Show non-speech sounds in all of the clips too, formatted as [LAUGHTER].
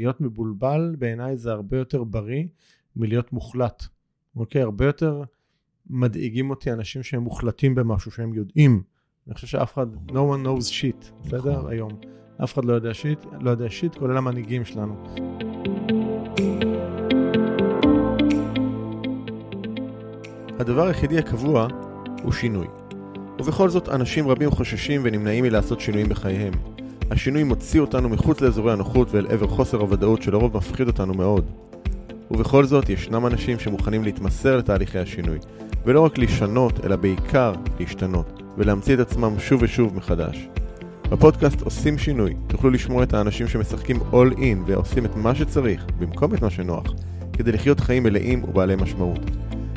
להיות מבולבל בעיניי זה הרבה יותר בריא מלהיות מוחלט. אוקיי? הרבה יותר מדאיגים אותי אנשים שהם מוחלטים במשהו, שהם יודעים. אני חושב שאף אחד, no one knows shit, בסדר? נכון. היום. אף אחד לא יודע שיט, לא יודע שיט, כולל המנהיגים שלנו. הדבר היחידי הקבוע הוא שינוי. ובכל זאת, אנשים רבים חוששים ונמנעים מלעשות שינויים בחייהם. השינוי מוציא אותנו מחוץ לאזורי הנוחות ואל עבר חוסר הוודאות שלרוב מפחיד אותנו מאוד. ובכל זאת, ישנם אנשים שמוכנים להתמסר לתהליכי השינוי, ולא רק לשנות, אלא בעיקר להשתנות, ולהמציא את עצמם שוב ושוב מחדש. בפודקאסט עושים שינוי, תוכלו לשמוע את האנשים שמשחקים all in ועושים את מה שצריך, במקום את מה שנוח, כדי לחיות חיים מלאים ובעלי משמעות.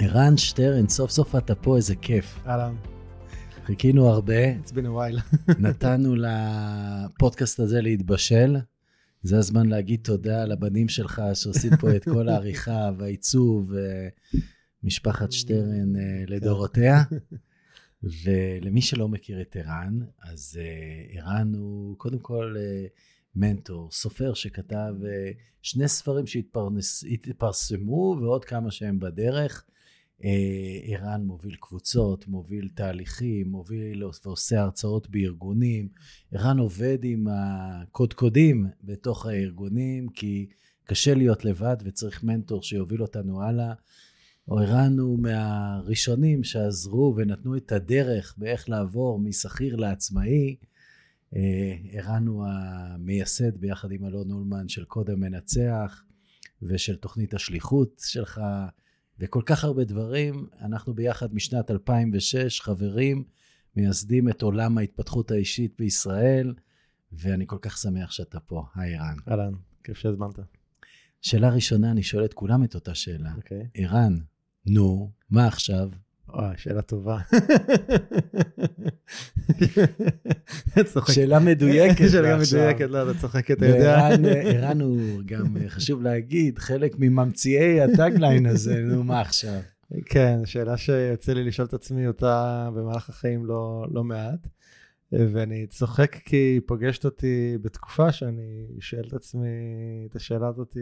ערן שטרן, סוף סוף אתה פה, איזה כיף. אהלן, חיכינו הרבה, it's been a while. [LAUGHS] נתנו לפודקאסט הזה להתבשל. זה הזמן להגיד תודה לבנים שלך שעושים פה את כל העריכה והעיצוב, אה, משפחת שטרן אה, לדורותיה. [LAUGHS] ולמי שלא מכיר את ערן, אז אה, ערן הוא קודם כל מנטור, סופר שכתב שני ספרים שהתפרסמו ועוד כמה שהם בדרך. אה, ערן מוביל קבוצות, מוביל תהליכים, מוביל ועושה הרצאות בארגונים. ערן עובד עם הקודקודים בתוך הארגונים, כי קשה להיות לבד וצריך מנטור שיוביל אותנו הלאה. ערן הוא מהראשונים שעזרו ונתנו את הדרך באיך לעבור משכיר לעצמאי. אה, ערן הוא המייסד ביחד עם אלון אולמן של קודם מנצח ושל תוכנית השליחות שלך וכל כך הרבה דברים. אנחנו ביחד משנת 2006 חברים, מייסדים את עולם ההתפתחות האישית בישראל, ואני כל כך שמח שאתה פה. היי ערן. אהלן, כיף שהזמנת. שאלה ראשונה, אני שואל את כולם את אותה שאלה. אוקיי. ערן, נו, מה עכשיו? וואי, שאלה טובה. צוחק. שאלה מדויקת. [LAUGHS] שאלה מדויקת, לא, אתה צוחק, אתה יודע. ערן הוא גם, אה, חשוב להגיד, חלק מממציאי הטאגליין הזה, נו, מה עכשיו? כן, שאלה שיוצא לי לשאול את עצמי אותה במהלך החיים לא, לא מעט. ואני צוחק כי היא פוגשת אותי בתקופה שאני שואל את עצמי את השאלה הזאת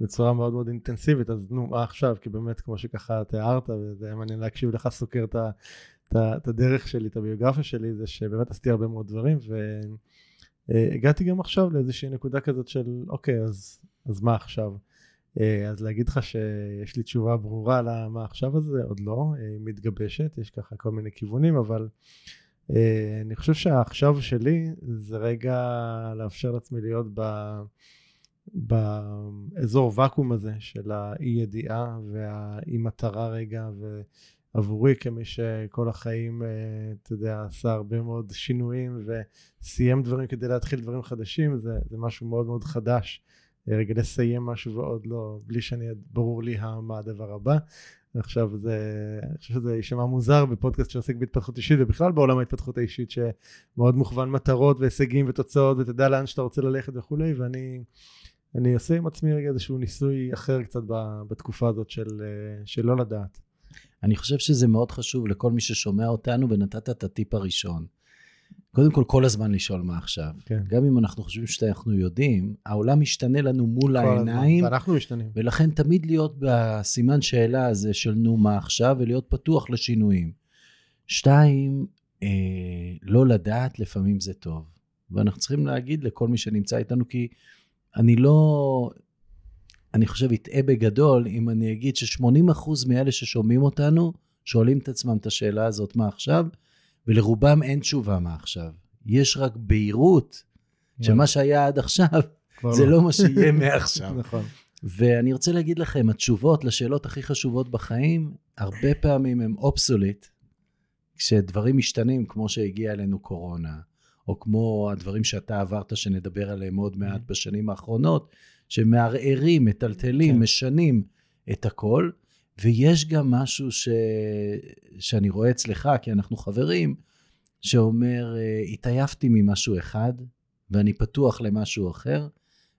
בצורה מאוד מאוד אינטנסיבית, אז נו, מה עכשיו? כי באמת, כמו שככה תיארת, וזה היה מעניין להקשיב לך סוקר את, את, הדרך שלי, את הביוגרפיה שלי, זה שבאמת עשיתי הרבה מאוד דברים, והגעתי גם עכשיו לאיזושהי נקודה כזאת של, אוקיי, אז, אז מה עכשיו? אה, אז להגיד לך שיש לי תשובה ברורה למה עכשיו הזה, עוד לא, אה, היא מתגבשת, יש ככה כל מיני כיוונים, אבל אה, אני חושב שהעכשיו שלי זה רגע לאפשר לעצמי להיות ב... באזור ואקום הזה של האי ידיעה והאי מטרה רגע ועבורי כמי שכל החיים אה, אתה יודע עשה הרבה מאוד שינויים וסיים דברים כדי להתחיל דברים חדשים זה, זה משהו מאוד מאוד חדש אה, רגע לסיים משהו ועוד לא בלי שאני ברור לי מה הדבר הבא עכשיו זה אני חושב שזה יישמע מוזר בפודקאסט שעוסק בהתפתחות אישית ובכלל בעולם ההתפתחות האישית שמאוד מוכוון מטרות והישגים ותוצאות ותדע לאן שאתה רוצה ללכת וכולי ואני אני עושה עם עצמי רגע איזשהו ניסוי אחר קצת בתקופה הזאת של, אה, של לא לדעת. אני חושב שזה מאוד חשוב לכל מי ששומע אותנו, ונתת את הטיפ הראשון. קודם כל, כל הזמן לשאול מה עכשיו. כן. גם אם אנחנו חושבים שאנחנו יודעים, העולם משתנה לנו מול הזמן. העיניים, ואנחנו משתנים. ולכן תמיד להיות בסימן שאלה הזה של נו מה עכשיו, ולהיות פתוח לשינויים. שתיים, אה, לא לדעת לפעמים זה טוב. ואנחנו צריכים להגיד לכל מי שנמצא איתנו, כי אני לא, אני חושב, אטעה בגדול אם אני אגיד ש-80% מאלה ששומעים אותנו, שואלים את עצמם את השאלה הזאת, מה עכשיו? ולרובם אין תשובה מה עכשיו. יש רק בהירות שמה שהיה עד עכשיו, זה לא מה שיהיה מעכשיו. [LAUGHS] נכון. ואני רוצה להגיד לכם, התשובות לשאלות הכי חשובות בחיים, הרבה פעמים הן אובסוליט, כשדברים משתנים, כמו שהגיע אלינו קורונה, או כמו הדברים שאתה עברת, שנדבר עליהם עוד מעט בשנים האחרונות, שמערערים, מטלטלים, כן. משנים את הכל. ויש גם משהו ש... שאני רואה אצלך, כי אנחנו חברים, שאומר, אה, התעייפתי ממשהו אחד, ואני פתוח למשהו אחר,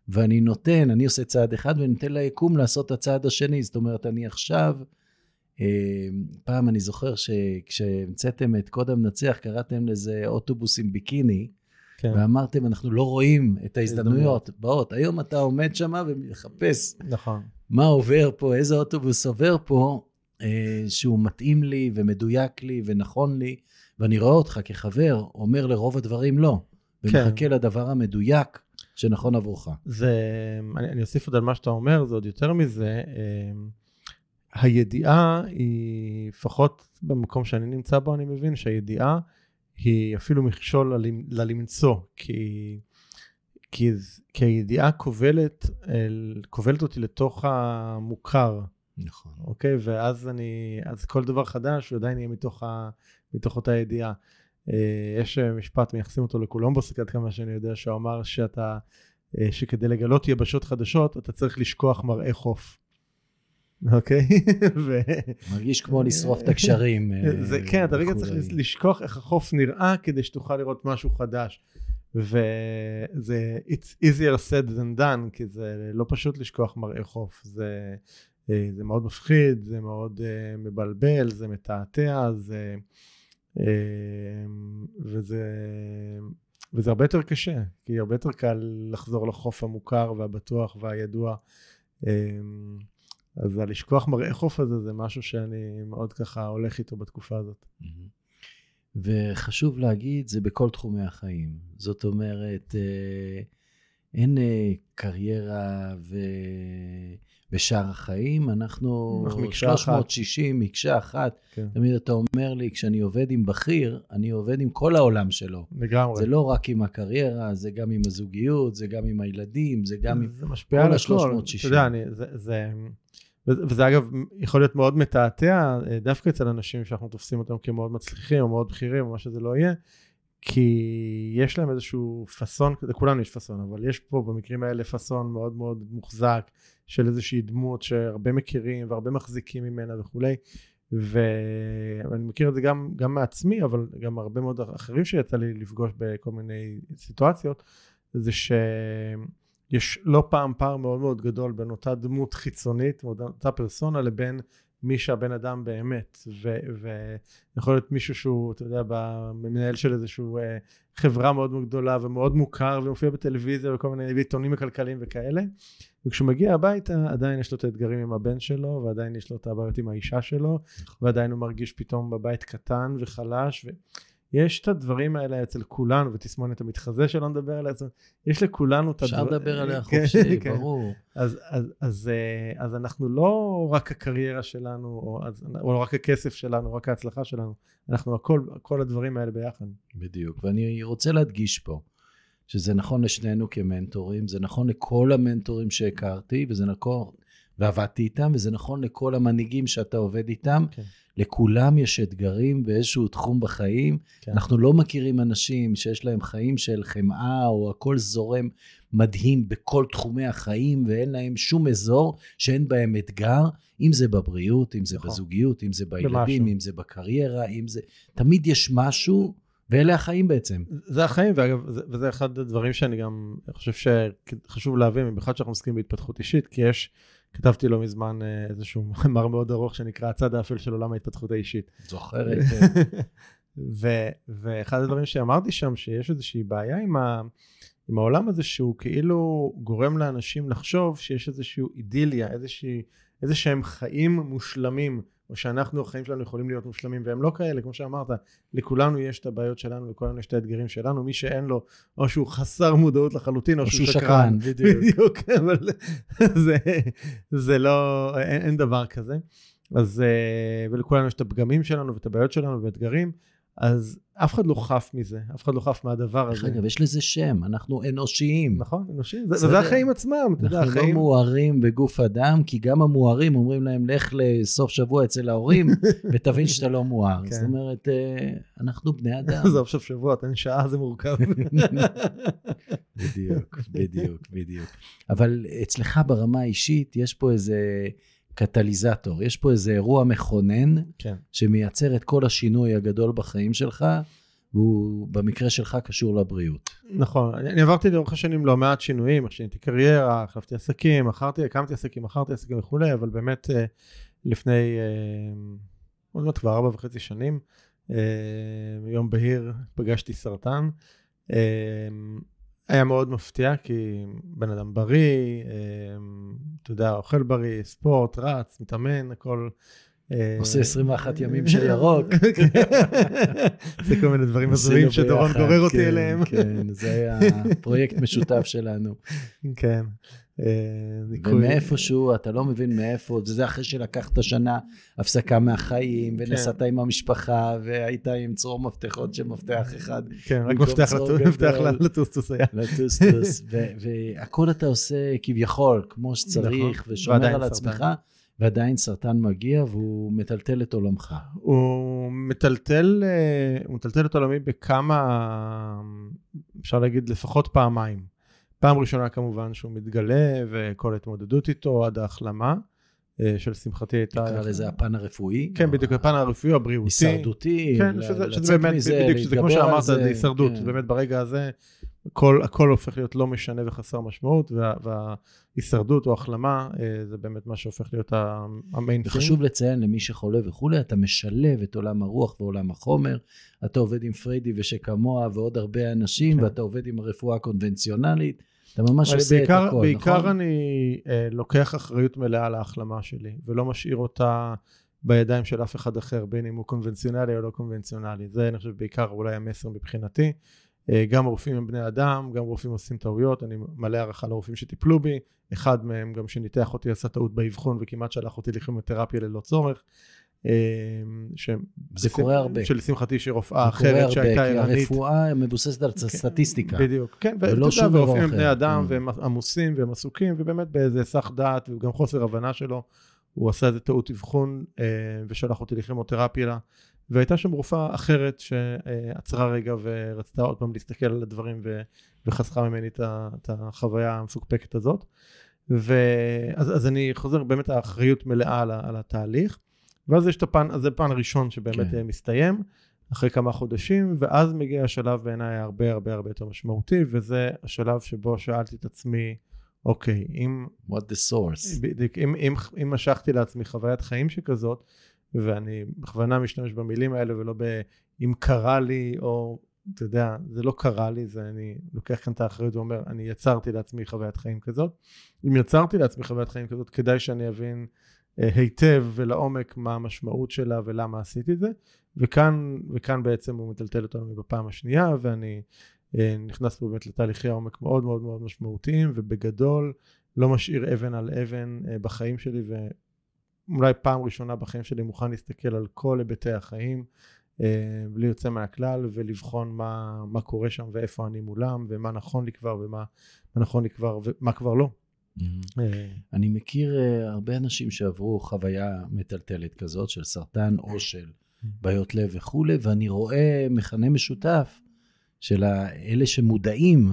ואני נותן, אני עושה צעד אחד ואני נותן ליקום לעשות את הצעד השני. זאת אומרת, אני עכשיו, אה, פעם אני זוכר שכשהמצאתם את קוד המנצח, קראתם לזה אוטובוס עם ביקיני, כן, ואמרתם, אנחנו לא רואים את ההזדמנויות הזדמנויות. באות. היום אתה עומד שם ומחפש נכון. מה עובר פה, איזה אוטובוס עובר פה, אה, שהוא מתאים לי ומדויק לי ונכון לי, ואני רואה אותך כחבר אומר לרוב הדברים לא, ומחכה כן. לדבר המדויק שנכון עבורך. זה, אני, אני אוסיף עוד על מה שאתה אומר, זה עוד יותר מזה. אה, הידיעה היא, לפחות במקום שאני נמצא בו, אני מבין שהידיעה היא אפילו מכשול ללמ- ללמצוא, כי, כי, כי הידיעה כובלת, כובלת אותי לתוך המוכר, נכון. אוקיי? ואז אני, אז כל דבר חדש הוא עדיין יהיה מתוך, ה, מתוך אותה ידיעה. אה, יש אה, משפט, מייחסים אותו לקולומבוס, עד כמה שאני יודע, שהוא אמר שאתה, אה, שכדי לגלות יבשות חדשות, אתה צריך לשכוח מראה חוף. אוקיי? ו... מרגיש כמו לשרוף את הקשרים. אה, זה, כן, אתה רגע צריך. לשכוח איך החוף נראה כדי שתוכל לראות משהו חדש. וזה it's easier said than done, כי זה לא פשוט לשכוח מראה חוף. זה, אה, זה מאוד מפחיד, זה מאוד אה, מבלבל, זה מתעתע, זה, אה, וזה, וזה הרבה יותר קשה, כי הרבה יותר קל לחזור לחוף המוכר והבטוח והידוע. אז הלשכוח מראה חוף הזה זה משהו שאני מאוד ככה הולך איתו בתקופה הזאת. מהמם. וחשוב להגיד, זה בכל תחומי החיים. זאת אומרת, אה, אין אה, קריירה ו... בשאר החיים, אנחנו אנחנו מקשה אחת. 360, מקשה אחת. כן. תמיד אתה אומר לי, כשאני עובד עם בכיר, אני עובד עם כל העולם שלו. לגמרי. זה לא רק עם הקריירה, זה גם עם הזוגיות, זה גם עם הילדים, זה גם עם... זה משפיע על הכל. 360. אתה יודע, אני, זה, זה, וזה וזה אגב יכול להיות מאוד מתעתע אה, דווקא אצל אנשים שאנחנו תופסים אותם כמאוד מצליחים או מאוד בכירים או מה שזה לא יהיה, כי יש להם איזשהו פאסון, לכולנו יש פאסון, אבל יש פה במקרים האלה פאסון מאוד מאוד מוחזק של איזושהי דמות שהרבה מכירים והרבה מחזיקים ממנה וכולי. ואני מכיר את זה גם, גם מעצמי, אבל גם הרבה מאוד אחרים שיצא לי לפגוש בכל מיני סיטואציות, זה שיש לא פעם פער מאוד מאוד גדול בין אותה דמות חיצונית, אותה פרסונה, לבין מי שהבן אדם באמת. ויכול להיות מישהו שהוא, אתה יודע, מנהל של איזושהי אה, חברה מאוד גדולה ומאוד מוכר ומופיע בטלוויזיה וכל מיני עיתונים הכלכליים וכאלה. וכשהוא מגיע הביתה עדיין יש לו את האתגרים עם הבן שלו ועדיין יש לו את הבעיות עם האישה שלו ועדיין הוא מרגיש פתאום בבית קטן וחלש ויש את הדברים האלה אצל כולנו ותסמונת המתחזה שלא נדבר עליה יש לכולנו את אפשר הדבר- לדבר עליה כן, חופשי, כן. ברור. אז, אז, אז, אה, אז אנחנו לא רק הקריירה שלנו או, אז, או רק הכסף שלנו רק ההצלחה שלנו אנחנו הכל כל הדברים האלה ביחד בדיוק. ואני רוצה להדגיש פה, שזה נכון לשנינו כמנטורים, זה נכון לכל המנטורים שהכרתי, וזה נכון, ועבדתי איתם, וזה נכון לכל המנהיגים שאתה עובד איתם. כן. לכולם יש אתגרים באיזשהו תחום בחיים. כן. אנחנו לא מכירים אנשים שיש להם חיים של חמאה, או הכל זורם מדהים בכל תחומי החיים, ואין להם שום אזור שאין בהם אתגר, אם זה בבריאות, אם זה נכון. בזוגיות, אם זה בילדים, במשהו. אם זה בקריירה, אם זה... תמיד יש משהו, ואלה החיים בעצם. זה החיים ואגב זה, וזה אחד הדברים שאני גם חושב שחשוב להבין במיוחד שאנחנו עוסקים בהתפתחות אישית כי יש כתבתי לא מזמן אה, איזשהו [LAUGHS] מאמר מאוד ארוך שנקרא הצד האפל של עולם ההתפתחות האישית זוכרת? [LAUGHS] ו, ואחד הדברים שאמרתי שם שיש איזושהי בעיה עם, ה, עם העולם הזה שהוא כאילו גורם לאנשים לחשוב שיש איזושהי אידיליה איזושהי איזה שהם חיים מושלמים או שאנחנו החיים שלנו יכולים להיות מושלמים והם לא כאלה כמו שאמרת לכולנו יש את הבעיות שלנו לכולנו יש את האתגרים שלנו מי שאין לו או שהוא חסר מודעות לחלוטין או, או שהוא שקרן שקרן, [LAUGHS] בדיוק. בדיוק אבל [LAUGHS] זה, זה לא אין, אין דבר כזה אז אה, ולכולנו יש את הפגמים שלנו ואת הבעיות שלנו ואתגרים אז אף אחד לא חף מזה, אף אחד לא חף מהדבר הזה. אגב, יש לזה שם, אנחנו אנושיים. נכון, אנושי, זה-. וזה החיים עצמם, אתה יודע, אנחנו לא החיים... מוארים בגוף אדם, כי גם המוארים אומרים להם, לך לסוף שבוע אצל ההורים, [LAUGHS] ותבין שאתה לא מואר. כן. זאת אומרת, אה, אנחנו בני אדם. [LAUGHS] עזוב עכשיו שבוע, תן שעה, זה מורכב. [LAUGHS] בדיוק, בדיוק, בדיוק. אבל אצלך ברמה האישית, יש פה איזה קטליזטור, יש פה איזה אירוע מכונן, כן. שמייצר את כל השינוי הגדול בחיים שלך, והוא במקרה שלך קשור לבריאות. נכון, אני, אני עברתי לאורך השנים לא מעט שינויים, שיניתי קריירה, החלפתי עסקים, מכרתי, הקמתי עסקים, מכרתי עסקים וכולי, אבל באמת אה, לפני, אה, עוד מעט כבר ארבע וחצי שנים, אה, יום בהיר פגשתי סרטן. היה מאוד מפתיע, כי בן אדם בריא, אה, אתה יודע, אוכל בריא, ספורט, רץ, מתאמן, הכל. אה, עושה 21 [LAUGHS] ימים של ירוק. זה כל מיני דברים הזויים שדורון גורר אותי כן, אליהם. כן, זה היה [LAUGHS] פרויקט משותף שלנו. כן. אה, ניקוי- ומאיפשהו, אתה לא מבין מאיפה, וזה אחרי שלקחת שנה הפסקה מהחיים, כן. ונסעת עם המשפחה, והיית עם צרור מפתחות של מפתח אחד כן, רק מפתח לטוסטוס היה. לטוסטוס, והכל אתה עושה כביכול, כמו שצריך, נכון, ושומר על. עצמך, ועדיין סרטן מגיע, והוא מטלטל את עולמך. הוא מטלטל, אה, הוא מטלטל את עולמי בכמה, אפשר להגיד לפחות פעמיים. פעם ראשונה כמובן שהוא מתגלה וכל ההתמודדות איתו עד ההחלמה, אה, שלשמחתי הייתה... נקרא לזה הפן הרפואי. כן, בדיוק, הפן הרפואי, הבריאותי. הישרדותי, כן, שזה, באמת, בדיוק, שזה כמו שאמרת, זה, הישרדות, כן. באמת ברגע הזה, הכל, הכל הופך להיות לא משנה וחסר משמעות, וה, וההישרדות או החלמה, אה, זה באמת מה שהופך להיות המיין פינג. וחשוב לציין למי שחולה וכולי, אתה משלב את עולם הרוח ועולם החומר, אתה עובד עם פריידי ושכמוה ועוד הרבה אנשים, כן. ואתה עובד עם הרפואה הקונבנציונלית, אתה ממש עושה בעיקר, את הכל, בעיקר נכון? אני אה, לוקח אחריות מלאה על ההחלמה שלי, ולא משאיר אותה בידיים של אף אחד אחר, בין אם הוא קונבנציונלי או לא קונבנציונלי. זה אני חושב בעיקר אולי המסר מבחינתי. אה, גם רופאים הם בני אדם, גם רופאים עושים טעויות, אני מלא הערכה לרופאים שטיפלו בי, אחד מהם גם שניתח אותי עשה טעות באבחון וכמעט שלח אותי לכימותרפיה ללא צורך. אה, ש... זה קורה הרבה. שלשמחתי שרופאה זה קורה אחרת הרבה, שהייתה כי ערנית. הרפואה מבוססת על סטטיסטיקה. בדיוק, כן, ולא ואתה יודע, ורופאים הם. בני אדם, כן. והם עמוסים והם עסוקים, ובאמת באיזה היסח דעת וגם חוסר הבנה שלו, הוא עשה איזה טעות אבחון אה, ושלח אותי לכימותרפיה והייתה שם רופאה אחרת שעצרה רגע ורצתה עוד פעם להסתכל על הדברים וחסכה ממני את החוויה המפוקפקת הזאת. ואז אז אני חוזר, באמת האחריות מלאה על, על התהליך, ואז יש את הפן, אז זה הפן הראשון שבאמת כן. מסתיים. אחרי כמה חודשים, ואז מגיע השלב בעיניי הרבה הרבה הרבה יותר משמעותי, וזה השלב שבו שאלתי את עצמי, אוקיי, אם, What the source. בדיוק, אם, אם, אם משכתי לעצמי חוויית חיים שכזאת, ואני בכוונה משתמש במילים האלה ולא ב... אם קרה לי, או, אתה יודע, זה לא קרה לי, זה אני לוקח כאן את האחריות ואומר, אני יצרתי לעצמי חוויית חיים כזאת. אם יצרתי לעצמי חוויית חיים כזאת, כדאי שאני אבין היטב ולעומק מה המשמעות שלה ולמה עשיתי את זה. וכאן, וכאן בעצם הוא מטלטל אותנו בפעם השנייה, ואני אה, נכנס פה באמת לתהליכי עומק מאוד מאוד מאוד משמעותיים, ובגדול לא משאיר אבן על אבן אה, בחיים שלי, ואולי פעם ראשונה בחיים שלי מוכן להסתכל על כל היבטי החיים, אה, בלי יוצא מהכלל, ולבחון מה, מה קורה שם ואיפה אני מולם, ומה נכון לי כבר ומה מה נכון לי כבר ומה כבר לא. Mhm. אה, אני מכיר uh, הרבה אנשים שעברו חוויה מטלטלת כזאת של סרטן או של בעיות לב וכולי, ואני רואה מכנה משותף של אלה שמודעים,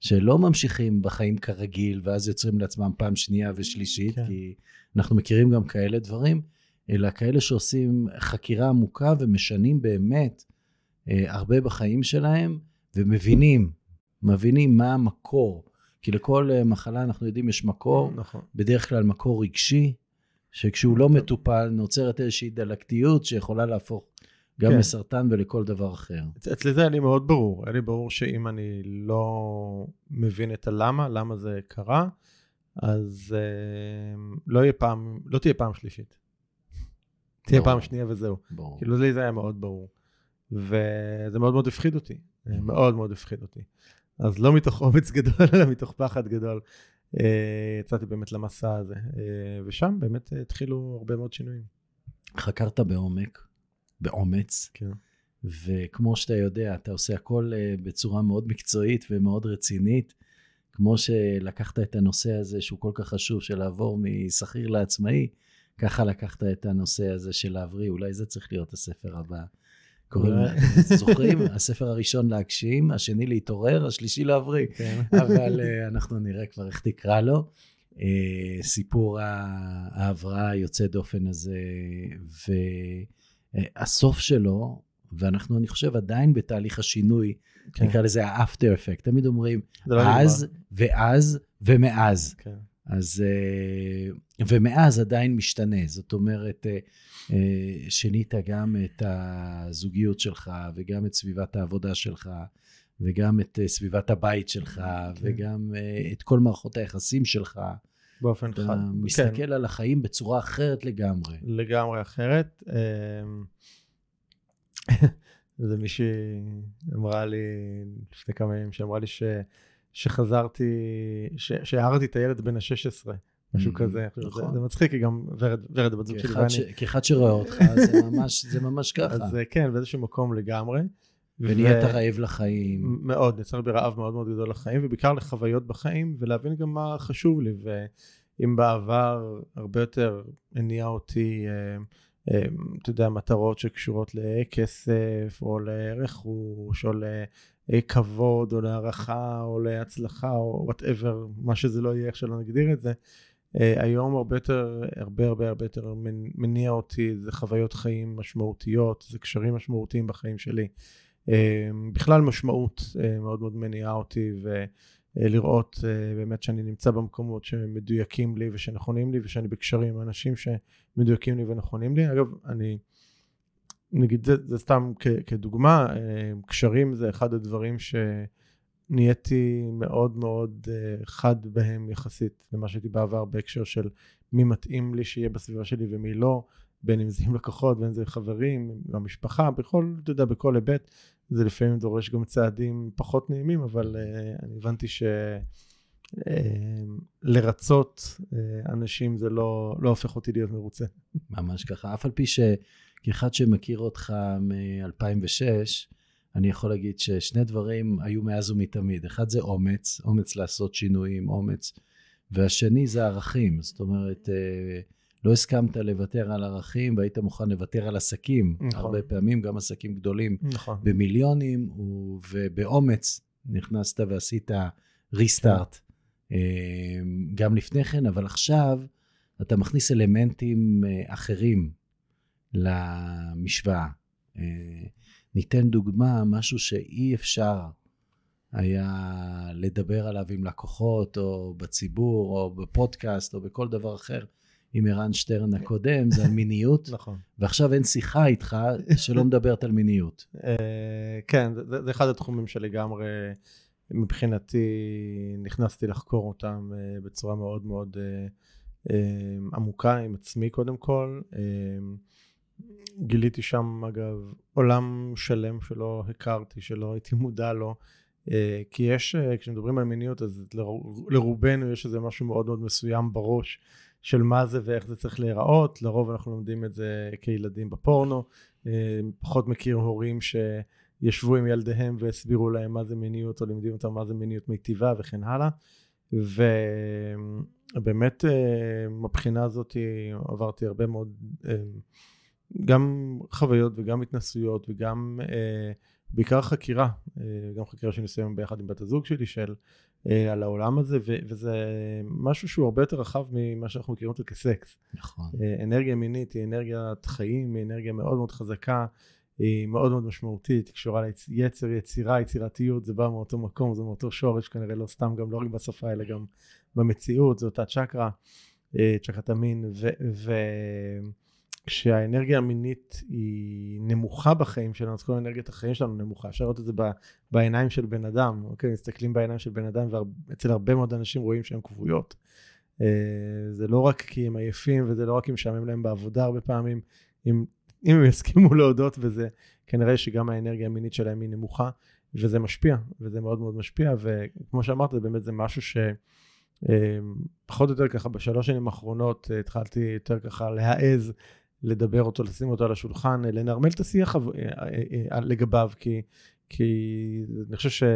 שלא ממשיכים בחיים כרגיל, ואז יוצרים לעצמם פעם שנייה ושלישית, כן. כי אנחנו מכירים גם כאלה דברים, אלא כאלה שעושים חקירה עמוקה ומשנים באמת uh, הרבה בחיים שלהם, ומבינים, מבינים מה המקור. כי לכל uh, מחלה אנחנו יודעים יש מקור, נכון. בדרך כלל מקור רגשי, שכשהוא לא מטופל נוצרת איזושהי דלקתיות שיכולה להפוך גם כן. לסרטן ולכל דבר אחר. אצ- אצלי זה היה לי מאוד ברור, היה לי ברור שאם אני לא מבין את הלמה, למה זה קרה, אז אה, לא, פעם, לא תהיה פעם שלישית. תהיה ברור. פעם שנייה וזהו. ברור. כאילו לי זה היה מאוד ברור. וזה מאוד מאוד הפחיד אותי, אה, מאוד מאוד הפחיד אותי. אז לא מתוך אומץ גדול, אלא מתוך פחד גדול. אה, יצאתי באמת למסע הזה, אה, ושם באמת התחילו הרבה מאוד שינויים. חקרת בעומק, באומץ, כן. וכמו שאתה יודע, אתה עושה הכל אה, בצורה מאוד מקצועית ומאוד רצינית. כמו שלקחת את הנושא הזה שהוא כל כך חשוב של לעבור משכיר לעצמאי, ככה לקחת את הנושא הזה של להבריא, אולי זה צריך להיות הספר הבא. קוראים, זוכרים? [LAUGHS] הספר הראשון להגשים, השני להתעורר, השלישי להבריא. כן. אבל uh, אנחנו נראה כבר איך תקרא לו. Uh, סיפור ההבראה היוצא דופן הזה, והסוף שלו, ואנחנו, אני חושב, עדיין בתהליך השינוי, כן. נקרא לזה ה-after effect. תמיד אומרים, לא אז, ואז, ומאז. כן. אז, uh, ומאז עדיין משתנה. זאת אומרת, uh, שינית גם את הזוגיות שלך, וגם את סביבת העבודה שלך, וגם את סביבת הבית שלך, כן. וגם את כל מערכות היחסים שלך. באופן חד. אתה מסתכל כן. על החיים בצורה אחרת לגמרי. לגמרי אחרת. [LAUGHS] זה מישהי אמרה לי לפני כמה ימים, שאמרה לי ש, שחזרתי, שהערתי את הילד בן ה-16, משהו mm-hmm. כזה. נכון. זה, זה מצחיק, כי גם ורד, ורד הבת זוג שלי ואני... כאחד שרואה אותך, זה [LAUGHS] ממש, זה ממש ככה. אז כן, באיזשהו מקום לגמרי. ונהיית רעב לחיים. מאוד, יצר בי רעב מאוד מאוד גדול לחיים, ובעיקר לחוויות בחיים, ולהבין גם מה חשוב לי. ואם בעבר הרבה יותר הניע אותי... אה, אמ, אתה יודע, מטרות שקשורות לכסף, או לרכוש, או לכבוד, או להערכה, או להצלחה, או whatever, מה שזה לא יהיה, איך שלא נגדיר את זה. אה, היום הרבה יותר, הרבה הרבה הרבה יותר מניע אותי, זה חוויות חיים משמעותיות, זה קשרים משמעותיים בחיים שלי. אמ, בכלל משמעות אה, מאוד מאוד מניעה אותי, ו... אה, לראות אה, באמת שאני נמצא במקומות שמדויקים לי ושנכונים לי ושאני בקשרים עם אנשים שמדויקים לי ונכונים לי. אגב, אני, נגיד זה, זה סתם כ, כדוגמה, אה, קשרים זה אחד הדברים שנהייתי מאוד מאוד חד בהם יחסית למה שהייתי בעבר בהקשר של מי מתאים לי שיהיה בסביבה שלי ומי לא, בין אם זה עם לקוחות, בין אם זה חברים, במשפחה, בכל, אתה יודע, בכל היבט. זה לפעמים דורש גם צעדים פחות נעימים, אבל uh, אני הבנתי שלרצות uh, uh, אנשים זה לא, לא הופך אותי להיות מרוצה. ממש ככה, אף על פי שכאחד שמכיר אותך מ-2006, אני יכול להגיד ששני דברים היו מאז ומתמיד. אחד זה אומץ, אומץ לעשות שינויים, אומץ, והשני זה ערכים. זאת אומרת, uh, לא הסכמת לוותר על ערכים והיית מוכן לוותר על עסקים. נכון. הרבה פעמים, גם עסקים גדולים נכון. במיליונים, ובאומץ נכנסת ועשית ריסטארט כן. גם לפני כן, אבל עכשיו אתה מכניס אלמנטים אה, אחרים למשוואה. אה, ניתן דוגמה, משהו שאי אפשר היה לדבר עליו עם לקוחות, או בציבור, או בפודקאסט, או בכל דבר אחר. עם ערן שטרן הקודם, זה על [LAUGHS] מיניות. נכון. ועכשיו אין שיחה איתך שלא מדברת על מיניות. [LAUGHS] אה, כן, זה אחד התחומים שלגמרי, מבחינתי, נכנסתי לחקור אותם אה, בצורה מאוד מאוד עמוקה עם עצמי קודם כל. גיליתי שם, אגב, עולם שלם שלא הכרתי, שלא הייתי מודע לו. כי יש, כשמדברים על מיניות, אז לרובנו יש איזה משהו מאוד מאוד מסוים בראש. של מה זה ואיך זה צריך להיראות, לרוב אנחנו לומדים את זה כילדים בפורנו, אה, פחות מכיר הורים שישבו עם ילדיהם והסבירו להם מה זה מיניות או לימדים אותם מה זה מיניות מיטיבה וכן הלאה. ובאמת אה, מבחינה הזאת עברתי הרבה מאוד אה, גם חוויות וגם התנסויות וגם בעיקר חקירה, גם חקירה שניסיון ביחד עם בת הזוג שלי של אה, על העולם הזה, ו- וזה משהו שהוא הרבה יותר רחב ממה שאנחנו מכירים אותו כסקס. נכון. אה, אנרגיה מינית היא אנרגיית חיים, היא אנרגיה מאוד מאוד חזקה, היא מאוד מאוד משמעותית, היא קשורה ליצר, יצירה, יצירתיות, זה בא מאותו מקום, זה מאותו שורש, כנראה לא סתם, גם לא רק בשפה, אלא גם במציאות, זו אותה צ'קרה, אה, צ'קרת המין, ו... ו- כשהאנרגיה המינית היא נמוכה בחיים שלנו, אז כל אנרגיית החיים שלנו נמוכה. אפשר לראות את זה בעיניים של בן אדם, אוקיי? מסתכלים בעיניים של בן אדם, ואצל הרבה מאוד אנשים רואים שהן כבויות. אה, זה לא רק כי הם עייפים, וזה לא רק כי משעמם להם בעבודה הרבה פעמים. אם, אם הם יסכימו להודות בזה, כנראה שגם האנרגיה המינית שלהם היא נמוכה, וזה משפיע, וזה מאוד מאוד משפיע, וכמו שאמרת, באמת זה משהו ש... אה, פחות או יותר ככה בשלוש שנים האחרונות אה, התחלתי יותר ככה להעז לדבר אותו, לשים אותו על השולחן, לנרמל את השיח לגביו, כי, כי אני חושב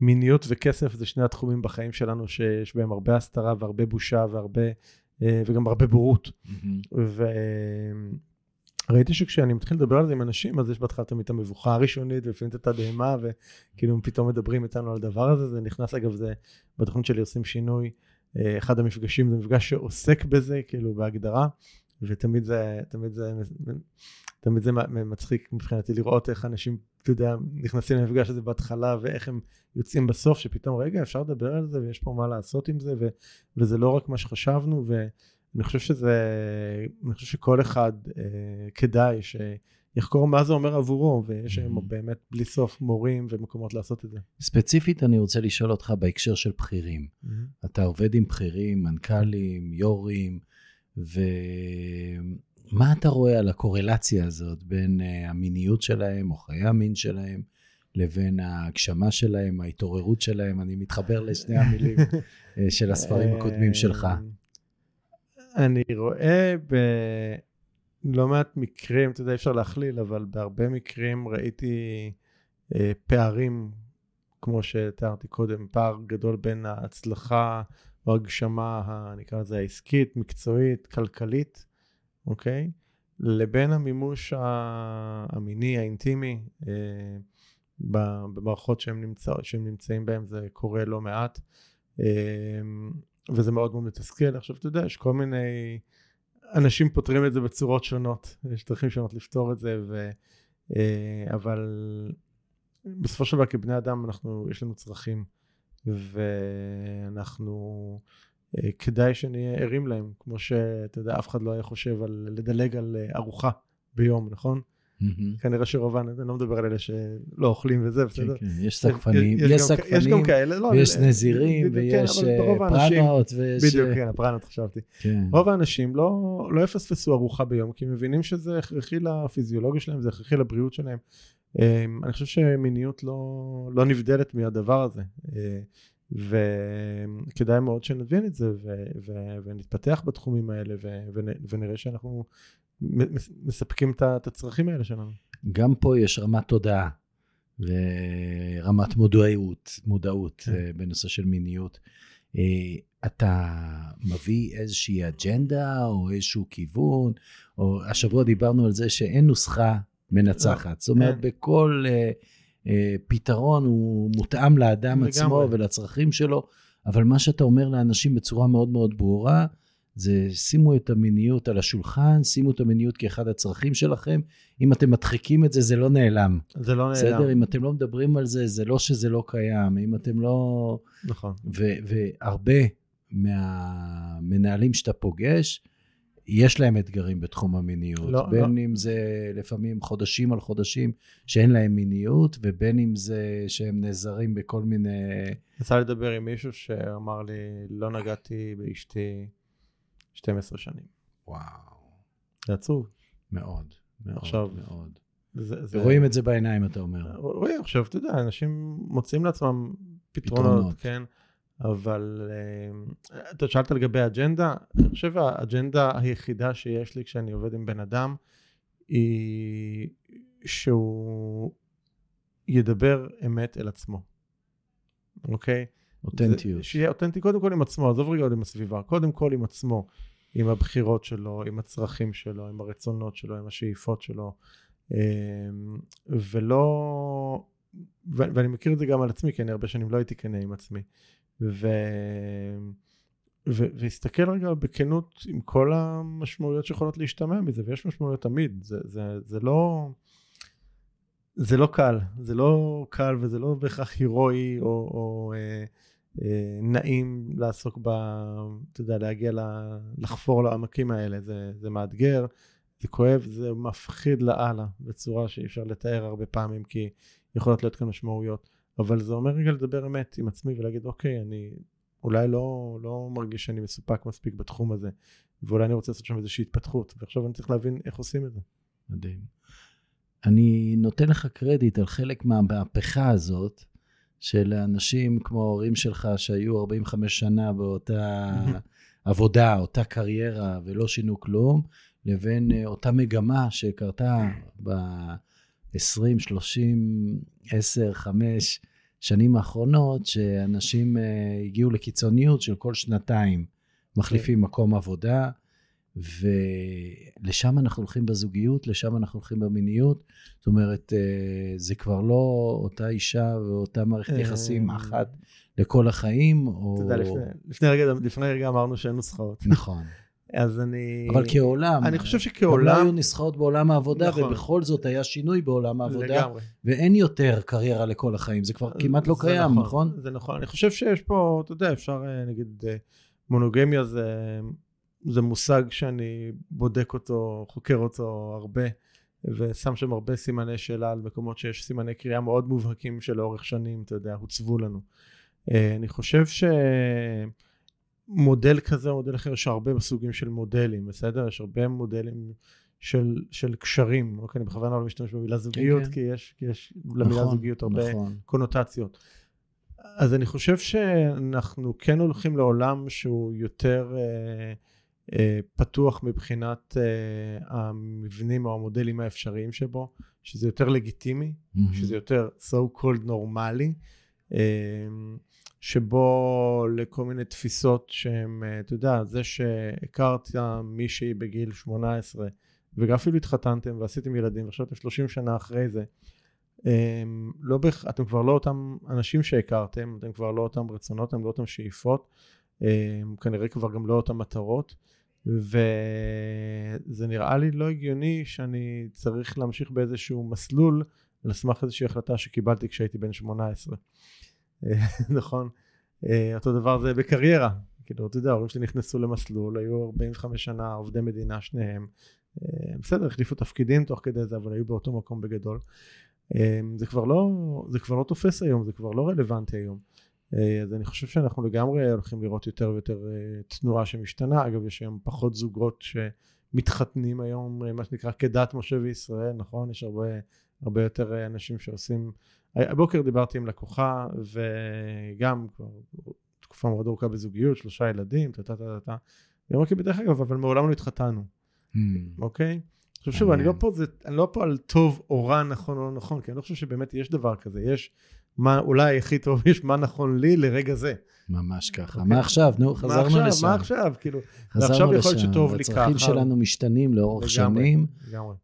שמיניות וכסף זה שני התחומים בחיים שלנו שיש בהם הרבה הסתרה והרבה בושה והרבה, וגם הרבה בורות. Mm-hmm. ראיתי שכשאני מתחיל לדבר על זה עם אנשים, אז יש בהתחלה תמיד את המבוכה הראשונית, ולפעמים את התדהמה, וכאילו פתאום מדברים איתנו על הדבר הזה, זה נכנס אגב, זה בתוכנית שלי עושים שינוי, אה, אחד המפגשים זה מפגש שעוסק בזה, כאילו בהגדרה, ותמיד זה, תמיד זה, תמיד זה מצחיק מבחינתי לראות איך אנשים, אתה יודע, נכנסים למפגש הזה בהתחלה, ואיך הם יוצאים בסוף, שפתאום, רגע, אפשר לדבר על זה, ויש פה מה לעשות עם זה, ו, וזה לא רק מה שחשבנו, ו... אני חושב שזה, אני חושב שכל אחד אה, כדאי שיחקור מה זה אומר עבורו, ויש היום mm-hmm. באמת בלי סוף מורים ומקומות לעשות את זה. ספציפית אני רוצה לשאול אותך בהקשר של בכירים. Mm-hmm. אתה עובד עם בכירים, מנכ"לים, יו"רים, ומה אתה רואה על הקורלציה הזאת בין אה, המיניות שלהם או חיי המין שלהם? לבין ההגשמה שלהם, ההתעוררות שלהם, אני מתחבר לשני המילים אה, של הספרים הקודמים שלך. אה, אני רואה בלא מעט מקרים, אתה יודע, אי אפשר להכליל, אבל בהרבה מקרים ראיתי פערים, כמו שתיארתי קודם, פער גדול בין ההצלחה או הגשמה, נקרא לזה העסקית, מקצועית, כלכלית, אוקיי? לבין המימוש המיני, האינטימי, אה, במערכות שהם, נמצא, שהם נמצאים בהם, זה קורה לא מעט. אה, וזה מאוד מאוד מתסכל. עכשיו, אתה יודע, יש כל מיני... אנשים פותרים את זה בצורות שונות, יש דרכים שונות לפתור את זה, ו... אה, אבל בסופו של דבר כבני אדם אנחנו, יש לנו צרכים, ואנחנו, אה, כדאי שנהיה ערים להם, כמו שאתה יודע, אף אחד לא היה חושב על לדלג על אה, ארוחה ביום, נכון? Mm-hmm. כנראה שרוב האנשים, אני לא מדבר על אלה שלא אוכלים וזה, כן, בסדר? כן, כן, יש סקפנים, יש, יש סקפנים, יש גם כאלה, לא, ויש נזירים, כן, ויש אה, פרנות, ויש... בדיוק, כן, הפרנות חשבתי. כן. רוב האנשים לא, לא יפספסו ארוחה ביום, כי הם מבינים שזה הכרחי לפיזיולוגיה שלהם, זה הכרחי לבריאות שלהם. אמ, אני חושב שמיניות לא, לא נבדלת מהדבר הזה. אה, וכדאי מאוד שנבין את זה ו- ו- ונתפתח בתחומים האלה ו- ונראה שאנחנו מספקים את הצרכים האלה שלנו. גם פה יש רמת תודעה ורמת מודעות, מודעות כן. אה, בנושא של מיניות. אה, אתה מביא איזושהי אג'נדה או איזשהו כיוון, או השבוע דיברנו על זה שאין נוסחה מנצחת. זאת אומרת, כן. בכל uh, uh, פתרון הוא מותאם לאדם עצמו ולצרכים שלו, אבל מה שאתה אומר לאנשים בצורה מאוד מאוד ברורה, זה שימו את המיניות על השולחן, שימו את המיניות כאחד הצרכים שלכם. אם אתם מדחיקים את זה, זה לא נעלם. זה לא נעלם. בסדר? אם אתם לא מדברים על זה, זה לא שזה לא קיים. אם אתם לא... נכון. והרבה מהמנהלים שאתה פוגש, יש להם אתגרים בתחום המיניות. לא, בין לא. אם זה לפעמים חודשים על חודשים שאין להם מיניות, ובין אם זה שהם נעזרים בכל מיני... יצא לדבר עם מישהו שאמר לי, לא נגעתי באשתי 12 שנים. וואו. זה עצוב. מאוד, מאוד, עכשיו, מאוד. זה, זה... ורואים את זה בעיניים, אתה אומר. רואים, עכשיו, אתה יודע, אנשים מוצאים לעצמם פתרונות, פתרונות. כן? אבל אה, אתה שאלת לגבי האג'נדה, אני חושב האג'נדה היחידה שיש לי כשאני עובד עם בן אדם, היא שהוא ידבר אמת אל עצמו, אוקיי? אותנטיות. שיהיה אותנטי קודם כל עם עצמו, עזוב רגע עוד עם הסביבה, קודם כל עם עצמו, עם הבחירות שלו, עם הצרכים שלו, עם הרצונות שלו, עם השאיפות שלו, אמ, ולא, ואני מכיר את זה גם על עצמי, כי אני הרבה שנים לא הייתי כנה עם עצמי, ו... ו- והסתכל רגע בכנות עם כל המשמעויות שיכולות להשתמע מזה, ויש משמעויות תמיד, זה, זה, זה לא... זה לא קל, זה לא קל וזה לא בהכרח הירואי או, או אה, אה, נעים לעסוק ב... אתה יודע, להגיע ל, לחפור לעמקים האלה, זה, זה מאתגר, זה כואב, זה מפחיד לאללה בצורה שאי אפשר לתאר הרבה פעמים, כי יכולות להיות כאן משמעויות, אבל זה אומר רגע לדבר אמת עם עצמי ולהגיד, אוקיי, אני אולי לא, לא מרגיש שאני מסופק מספיק בתחום הזה, ואולי אני רוצה לעשות שם איזושהי התפתחות, ועכשיו אני צריך להבין איך עושים את זה. מדהים. אני נותן לך קרדיט על חלק מהמהפכה הזאת, של אנשים כמו ההורים שלך שהיו 45 שנה באותה [LAUGHS] עבודה, אותה קריירה, ולא שינו כלום, לבין אה, אותה מגמה שקרתה ב-20, 30, 10, 5 שנים האחרונות, שאנשים אה, הגיעו לקיצוניות של כל שנתיים מחליפים כן. מקום עבודה, ולשם אנחנו הולכים בזוגיות, לשם אנחנו הולכים במיניות. זאת אומרת, אה, זה כבר לא אותה אישה ואותה מערכת אה, יחסים אחת לכל החיים, או... אתה יודע, לפני- לפני רגע- לפני רגע אמרנו שאין נוסחאות. נכון. אז אני... אבל כעולם, אני חושב גם לא שכעולם... היו נוסחאות בעולם העבודה, נכון. ובכל זאת היה שינוי בעולם העבודה, לגמרי. ואין יותר קריירה לכל החיים, זה כבר כמעט לא קיים, נכון? זה נכון. אני חושב שיש פה, אתה יודע, אפשר, אה, נגיד, אה, מונוגמיה זה, זה מושג שאני בודק אותו, חוקר אותו הרבה, ושם שם הרבה סימני שאלה על מקומות שיש סימני קריאה מאוד מובהקים שלאורך שנים, אתה יודע, הוצבו לנו. אה, אני חושב שמודל כזה או מודל אחר, יש הרבה סוגים של מודלים, בסדר? יש הרבה מודלים של, של קשרים, אוקיי? אני בכוונה לא משתמש במילה זוגיות, כן. כי יש, כי יש למילה נכון, זוגיות הרבה נכון. קונוטציות. אז אני חושב שאנחנו כן הולכים לעולם שהוא יותר אה, אה, פתוח מבחינת אה, המבנים או המודלים האפשריים שבו, שזה יותר לגיטימי, מהמם. שזה יותר so called נורמלי, אה, שבו לכל מיני תפיסות שהן, אה, אתה יודע, זה שהכרת מישהי בגיל 18 וגם אפילו התחתנתם ועשיתם ילדים ועכשיו אתם 30 שנה אחרי זה, הם, לא בהכ... אתם כבר לא אותם אנשים שהכרתם, אתם כבר לא אותם רצונות, אתם לא אותם שאיפות, הם, כנראה כבר גם לא אותם מטרות, וזה נראה לי לא הגיוני שאני צריך להמשיך באיזשהו מסלול על סמך איזושהי החלטה שקיבלתי כשהייתי בן 18. אה, [LAUGHS] נכון? אה, אותו דבר זה בקריירה. כאילו, אתה יודע, ההורים שלי נכנסו למסלול, היו 45 שנה עובדי מדינה שניהם. אה, בסדר, החליפו תפקידים תוך כדי זה, אבל היו באותו מקום בגדול. זה כבר לא, זה כבר לא תופס היום, זה כבר לא רלוונטי היום. אז אני חושב שאנחנו לגמרי הולכים לראות יותר ויותר תנועה שמשתנה. אגב, יש היום פחות זוגות שמתחתנים היום, אה, מה שנקרא כדת משה וישראל, נכון? יש הרבה, הרבה יותר אה, אנשים שעושים... הבוקר דיברתי עם לקוחה, וגם כבר תקופה מאוד ארוכה בזוגיות, שלושה ילדים, טה טה טה טה. והיא אמרה לי, בדרך אגב, אבל מעולם לא התחתנו, מהמם. אוקיי? עכשיו שוב, אני לא, אני לא פה על טוב או רע, נכון או לא נכון, כי אני לא חושב שבאמת יש דבר כזה, יש מה אולי הכי טוב, יש מה נכון לי לרגע זה. ממש ככה. אוקיי. מה עכשיו? נו, מה חזרנו עכשיו? לשם. מה עכשיו? כאילו, חזרנו ועכשיו יכול לשם. להיות שטוב לי הצרכים ככה. שלנו משתנים לאורך לגמרי, שנים, לגמרי.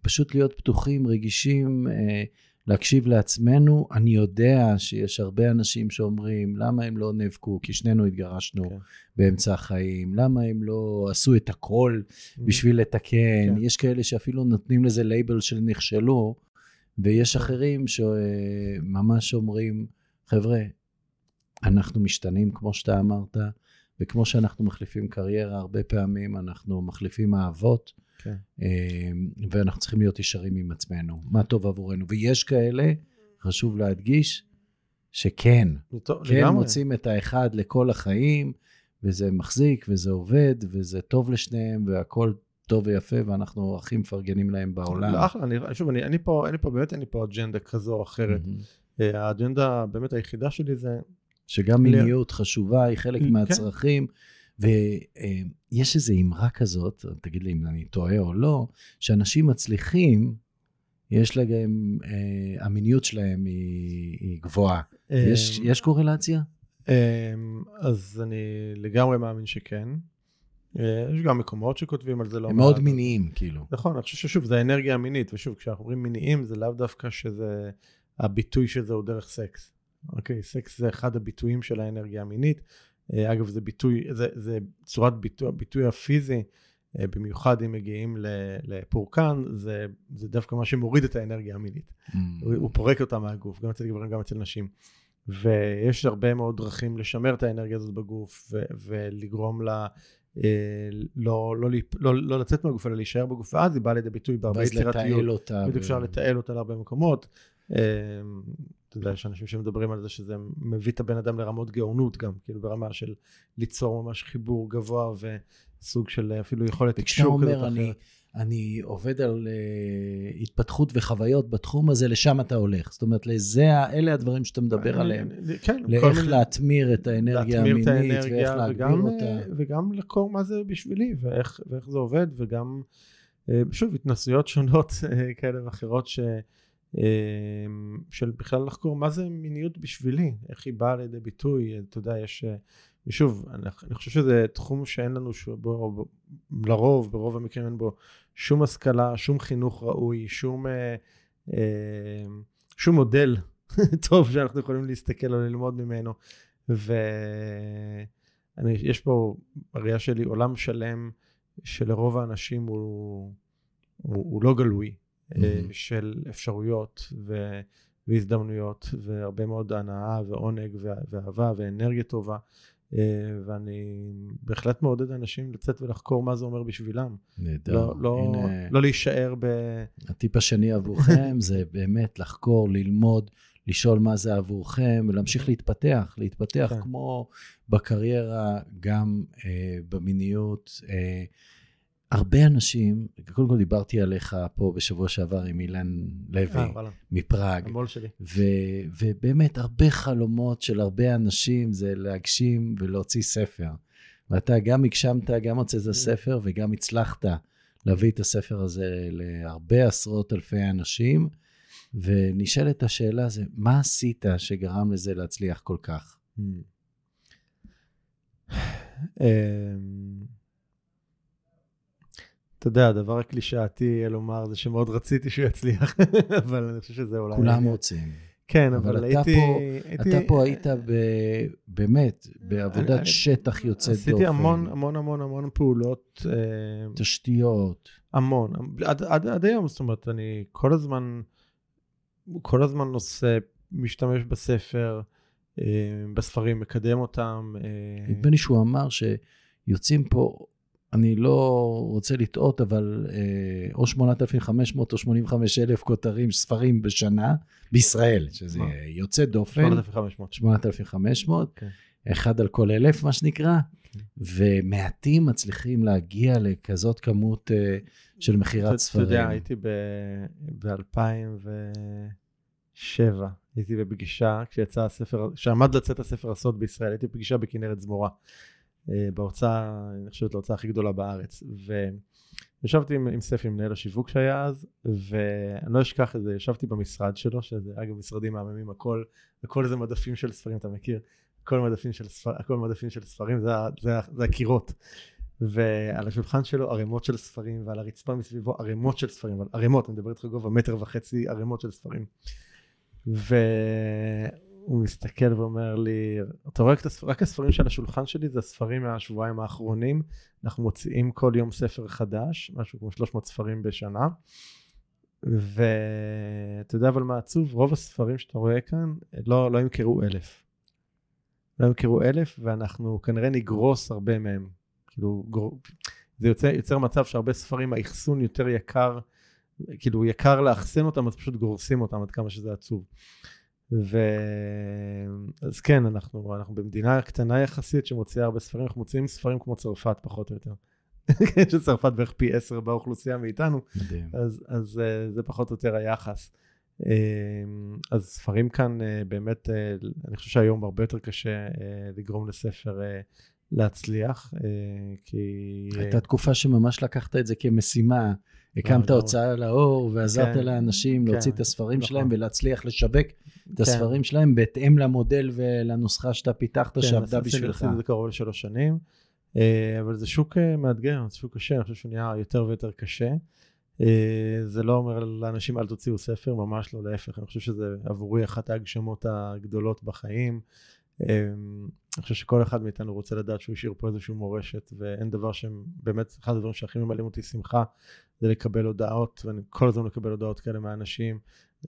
ופשוט להיות פתוחים, רגישים, אה, להקשיב לעצמנו. אני יודע שיש הרבה אנשים שאומרים, למה הם לא נאבקו? כי שנינו התגרשנו כן. באמצע החיים. למה הם לא עשו את הכל Mm-hmm. בשביל לתקן? כן. יש כאלה שאפילו נותנים לזה לייבל של נכשלו, ויש. אחרים שממש אומרים, חבר'ה, אנחנו משתנים, כמו שאתה אמרת, וכמו שאנחנו מחליפים קריירה, הרבה פעמים אנחנו מחליפים אהבות, כן. אה, ואנחנו צריכים להיות ישרים עם עצמנו, מה טוב עבורנו. ויש כאלה, חשוב להדגיש, שכן, טוב, כן לגמרי. מוצאים את האחד לכל החיים, וזה מחזיק, וזה עובד, וזה טוב לשניהם, והכול טוב ויפה, ואנחנו הכי מפרגנים להם בעולם. לא, אחלה, אני, שוב, אני, אני פה, אין לי פה, באמת אין לי פה אג'נדה כזו או אחרת. אה, האג'נדה באמת היחידה שלי זה, שגם ל- מיניות חשובה, היא חלק כן. מהצרכים. ויש איזו אמרה כזאת, תגיד לי אם אני טועה או לא, שאנשים מצליחים, יש להם, אה, המיניות שלהם היא, היא גבוהה. יש, אה, יש קורלציה? אה, אז אני לגמרי מאמין שכן. אה, יש גם מקומות שכותבים על זה לא הם מאוד מעט. מיניים, כאילו. נכון, אני חושב ששוב, זה האנרגיה המינית, ושוב, כשאנחנו אומרים מיניים, זה לאו דווקא שזה, הביטוי של זה הוא דרך סקס. אוקיי, סקס זה אחד הביטויים של האנרגיה המינית. אה, אגב, זה ביטוי, זה, זה צורת ביטוי, הביטוי הפיזי, אה, במיוחד אם מגיעים לפורקן, זה, זה דווקא מה שמוריד את האנרגיה המינית. הוא, הוא פורק אותה מהגוף, גם אצל גברים, גם אצל נשים. ויש הרבה מאוד דרכים לשמר את האנרגיה הזאת בגוף ו- ולגרום לה לא, לא, להיפ- לא, לא לצאת מהגוף, אלא להישאר בגוף, ואז היא באה לידי ביטוי בהרבה ואז יצירתיות. לתעל אותה. בדיוק ו- אפשר לתעל אותה להרבה מקומות. אה, אתה יודע, יש אנשים שמדברים על זה שזה מביא את הבן אדם לרמות גאונות גם, כאילו ברמה של ליצור ממש חיבור גבוה סוג של אפילו יכולת תקשור כזאת אחרת. אני עובד על uh, התפתחות וחוויות בתחום הזה, לשם אתה הולך. זאת אומרת, לזה, אלה הדברים שאתה מדבר עליהם. כן, כל לאיך מיני- להטמיר את האנרגיה להטמיר המינית, את ואיך האנרגיה, להגביר וגם, אותה. אה, וגם לחקור מה זה בשבילי, ואיך, ואיך זה עובד, וגם, אה, שוב, התנסויות שונות [LAUGHS] כאלה ואחרות, ש, של בכלל לחקור מה זה מיניות בשבילי, איך היא באה לידי ביטוי, אתה יודע, יש, ושוב, אני, אני חושב שזה תחום שאין לנו, ש- בו, לרוב, ברוב המקרים אין בו שום השכלה, שום חינוך ראוי, שום, אה, אה, שום מודל [LAUGHS] טוב שאנחנו יכולים להסתכל או ללמוד ממנו. ויש פה, בראייה שלי, עולם שלם שלרוב האנשים הוא, הוא, הוא לא גלוי, mm-hmm. של אפשרויות ו, והזדמנויות, והרבה מאוד הנאה ועונג ואהבה ואנרגיה טובה. אה, ואני בהחלט מעודד אנשים לצאת ולחקור מה זה אומר בשבילם. נהדר. לא, לא, הנה, לא להישאר ב... הטיפ השני עבורכם זה באמת לחקור, ללמוד, לשאול מה זה עבורכם, ולהמשיך להתפתח, להתפתח כן. כמו בקריירה, גם אה, במיניות. אה, הרבה אנשים, קודם כל דיברתי עליך פה בשבוע שעבר עם אילן לוי אה, מפראג, המו"ל שלי. ו- ובאמת הרבה חלומות של הרבה אנשים זה להגשים ולהוציא ספר. ואתה גם הגשמת, גם הוצאת ספר וגם הצלחת להביא את הספר הזה להרבה עשרות אלפי אנשים. ונשאלת השאלה זה, מה עשית שגרם לזה להצליח כל כך? [SIGHS] אתה יודע, הדבר הקלישאתי יהיה לומר זה שמאוד רציתי שהוא יצליח, [LAUGHS] אבל אני חושב שזה אולי... כולם רוצים. כן, אבל אבל הייתי... פה- הייתי- אתה פה היית ב- באמת בעבודת אני- שטח יוצאת דופן. עשיתי המון המון המון המון פעולות, אה, תשתיות. המון, עד, עד, עד היום, זאת אומרת, אני כל הזמן, כל הזמן נושא, משתמש בספר, אה, בספרים, מקדם אותם. אה, נדמה לי שהוא אמר שיוצאים פה, אני לא רוצה לטעות, אבל אה, או 8,500 או 85,000 כותרים, ספרים בשנה, בישראל, שזה מה? יוצא דופן, 8,500. 8,500, כן. אחד על כל אלף, מה שנקרא, כן. ומעטים מצליחים להגיע לכזאת כמות אה, של מכירת ספרים. אתה יודע, הייתי ב-2007, הייתי בפגישה, כשיצא הספר, כשעמד לצאת הספר הסוד בישראל, הייתי בפגישה בכנרת זמורה, בהוצאה, אני חושבת להוצאה הכי גדולה בארץ, וישבתי עם, עם ספי, מנהל השיווק שהיה אז, ואני לא אשכח את זה, ישבתי במשרד שלו, שזה אגב משרדים מהממים, הכל, הכל זה מדפים של ספרים, אתה מכיר? הכל מדפים של, ספר, הכל מדפים של ספרים, זה, זה, זה הקירות. ועל השולחן שלו ערימות של ספרים, ועל הרצפה מסביבו ערימות של ספרים, ערימות, אני מדבר איתך גובה מטר וחצי ערימות של ספרים. והוא מסתכל ואומר לי, אתה רואה הספר, רק הספרים שעל השולחן שלי זה הספרים מהשבועיים האחרונים, אנחנו מוציאים כל יום ספר חדש, משהו כמו 300 ספרים בשנה. ואתה יודע אבל מה עצוב? רוב הספרים שאתה רואה כאן לא, לא ימכרו אלף. לא ימכרו אלף, ואנחנו כנראה נגרוס הרבה מהם. כאילו, גור... זה יוצר, יוצר מצב שהרבה ספרים, האחסון יותר יקר, כאילו יקר לאחסן אותם, אז פשוט גורסים אותם עד כמה שזה עצוב. ו... אז כן, אנחנו, אנחנו במדינה קטנה יחסית שמוציאה הרבה ספרים, אנחנו מוציאים ספרים כמו צרפת פחות או יותר. [LAUGHS] שצרפת בערך פי עשר באוכלוסייה מאיתנו, מדהים. אז, אז אה, זה פחות או יותר היחס. אה, אז ספרים כאן אה, באמת, אני חושב שהיום הרבה יותר קשה לגרום לספר להצליח, כי... הייתה תקופה שממש לקחת את זה כמשימה. הקמת לגמרי. הוצאה לאור ועזרת כן, לאנשים כן, להוציא את הספרים נכון. שלהם ולהצליח לשווק את כן. הספרים שלהם בהתאם למודל ולנוסחה שאתה פיתחת כן, שעבדה בשבילך. עשיתי את זה קרוב לשלוש שנים, אה, אבל זה שוק אה, מאתגר, זה שוק קשה, אני חושב שהוא נהיה יותר ויותר קשה. אה, זה לא אומר לאנשים אל תוציאו ספר, ממש לא, להפך, אני חושב שזה עבורי אחת ההגשמות הגדולות בחיים. אני חושב שכל אחד מאיתנו רוצה לדעת שהוא השאיר פה איזושהי מורשת, ואין דבר שהם, באמת, אחד הדברים שהכי ממלאים אותי שמחה, זה לקבל הודעות, ואני כל הזמן מקבל הודעות כאלה מאנשים.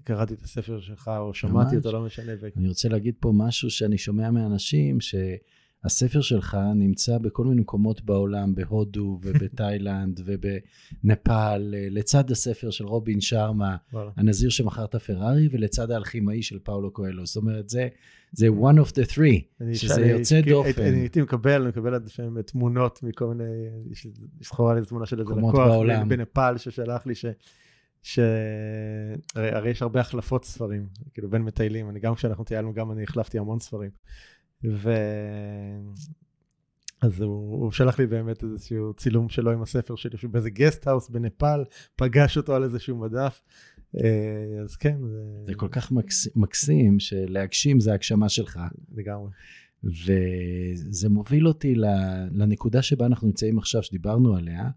קראתי את הספר שלך, או שמעתי. אותו, לא משנה, אני רוצה להגיד פה משהו שאני שומע מאנשים, שהספר שלך נמצא בכל מיני מקומות בעולם, בהודו [LAUGHS] ובתאילנד ובנפאל, לצד הספר של רובין שרמה. הנזיר שמכר את הפרארי, ולצד האלכימאי של פאולו קואלו. זאת אומרת, זה, זה one of the three, שזה שאני- יוצא כי- דופן. אני הייתי מקבל, אני מקבל עד לפעמים תמונות מכל מיני, יש לי תמונה של איזה לקוח. בנפאל ששלח לי ש... ש... הרי, הרי יש הרבה החלפות ספרים, כאילו בין מטיילים, אני גם כשאנחנו טיילנו, גם אני החלפתי המון ספרים. ו... אז הוא, הוא שלח לי באמת איזשהו צילום שלו עם הספר שלי, שהוא באיזה guest house בנפאל, פגש אותו על איזשהו מדף. אה, אז כן, זה, זה כל כך מקס, מקסים שלהגשים זה הגשמה שלך. לגמרי. וזה מוביל אותי לנקודה שבה אנחנו נמצאים עכשיו, שדיברנו עליה.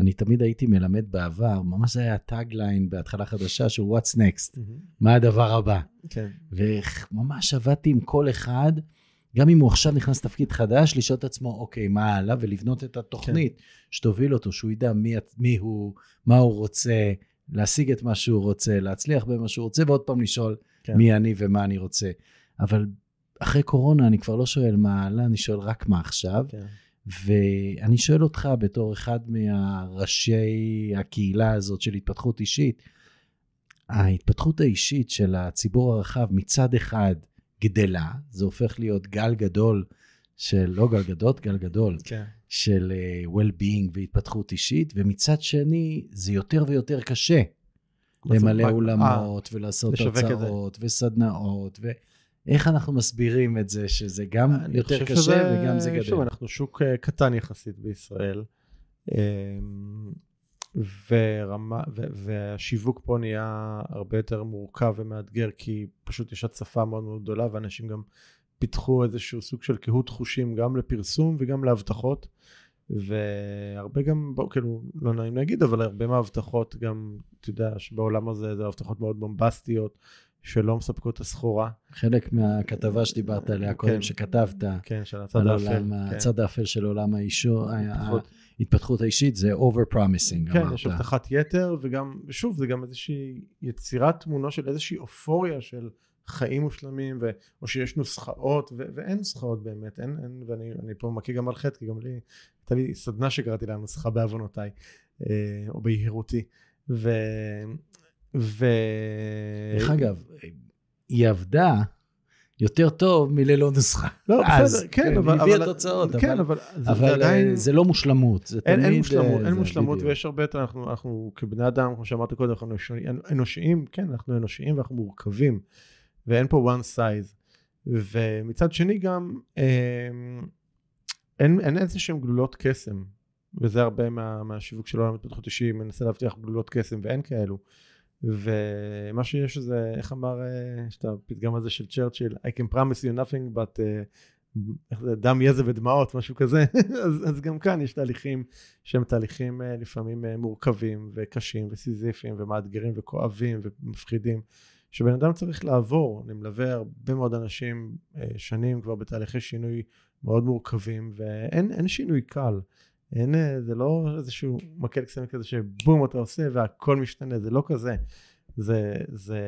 אני תמיד הייתי מלמד בעבר, ממש זה היה tagline בהתחלה חדשה של What's next, מה הדבר הבא. כן. וממש עבדתי עם כל אחד, גם אם הוא עכשיו נכנס לתפקיד חדש, לשאול את עצמו, אוקיי, מה הלאה, ולבנות את התוכנית כן. שתוביל אותו, שהוא ידע מי, מי הוא, מה הוא רוצה, להשיג את מה שהוא רוצה, להצליח במה שהוא רוצה, ועוד פעם לשאול כן. מי אני ומה אני רוצה. אבל אחרי קורונה אני כבר לא שואל מה הלאה, אני שואל רק מה עכשיו. כן. ואני שואל אותך בתור אחד מהראשי הקהילה הזאת של התפתחות אישית, ההתפתחות האישית של הציבור הרחב מצד אחד גדלה, זה הופך להיות גל גדול של, לא גל גדות, גל גדול, כן. של uh, well-being והתפתחות אישית, ומצד שני זה יותר ויותר קשה למלא אולמות ולעשות את זה. הרצאות וסדנאות, ואיך אנחנו מסבירים את זה שזה גם יותר קשה שזה- וגם זה גדל. שוב, אנחנו שוק אה, קטן יחסית בישראל, אמ, ורמה, ו- והשיווק פה נהיה הרבה יותר מורכב ומאתגר, כי פשוט יש הצפה מאוד מאוד גדולה, ואנשים גם פיתחו איזשהו סוג של קהות חושים גם לפרסום וגם להבטחות. והרבה גם, בוא, כאילו, לא נעים להגיד, אבל הרבה מההבטחות גם, אתה יודע, שבעולם הזה זה הבטחות מאוד בומבסטיות, שלא מספקות את הסחורה. חלק מהכתבה שדיברת עליה קודם, כן. שכתבת, כן, של הצד האפל. עולם, כן. הצד האפל של עולם האישו, התפתחות. ההתפתחות האישית זה over promising, כן, אמרת. יש הבטחת יתר, וגם, ושוב, זה גם איזושהי יצירת תמונה של איזושהי אופוריה של חיים מושלמים, ו, או שיש נוסחאות, ו, ואין נוסחאות באמת, אין, אין, ואני אני פה מכה גם על חטא, כי גם לי, הייתה לי סדנה שקראתי לה נוסחה בעוונותיי, אה, או ביהירותי, ו... ו... דרך אגב, היא עבדה יותר טוב מללא נוסחה. לא, בסדר, כן, כן, אבל... היא הביאה אבל- תוצאות, כן, אבל- אבל... זה עדיין... אה, זה לא מושלמות, זה אין, תמיד... אין מושלמות, אה, אין מושלמות. ויש הרבה יותר, אנחנו, אנחנו כבני אדם, כמו שאמרת קודם, אנחנו אנושי- אנושיים, כן, אנחנו אנושיים ואנחנו מורכבים, ואין פה one size. ומצד שני גם, אה, אין, אין איזה שהם גלולות קסם, וזה הרבה מה, מהשיווק של עולם התפתחות אישי, מנסה להבטיח גלולות קסם, ואין כאלו. ומה שיש זה, איך אמר, אה, יש את הפתגם הזה של צ'רצ'יל, I can promise you nothing but אה, איך זה, דם, יזע ודמעות, משהו כזה. [LAUGHS] אז, אז גם כאן יש תהליכים שהם תהליכים אה, לפעמים אה, מורכבים וקשים וסיזיפיים ומאתגרים וכואבים ומפחידים, שבן אדם צריך לעבור. אני מלווה הרבה מאוד אנשים אה, שנים כבר בתהליכי שינוי מאוד מורכבים, ואין אין שינוי קל. אין, זה לא איזשהו מקל קסם כזה שבום אתה עושה והכל משתנה, זה לא כזה. זה, זה,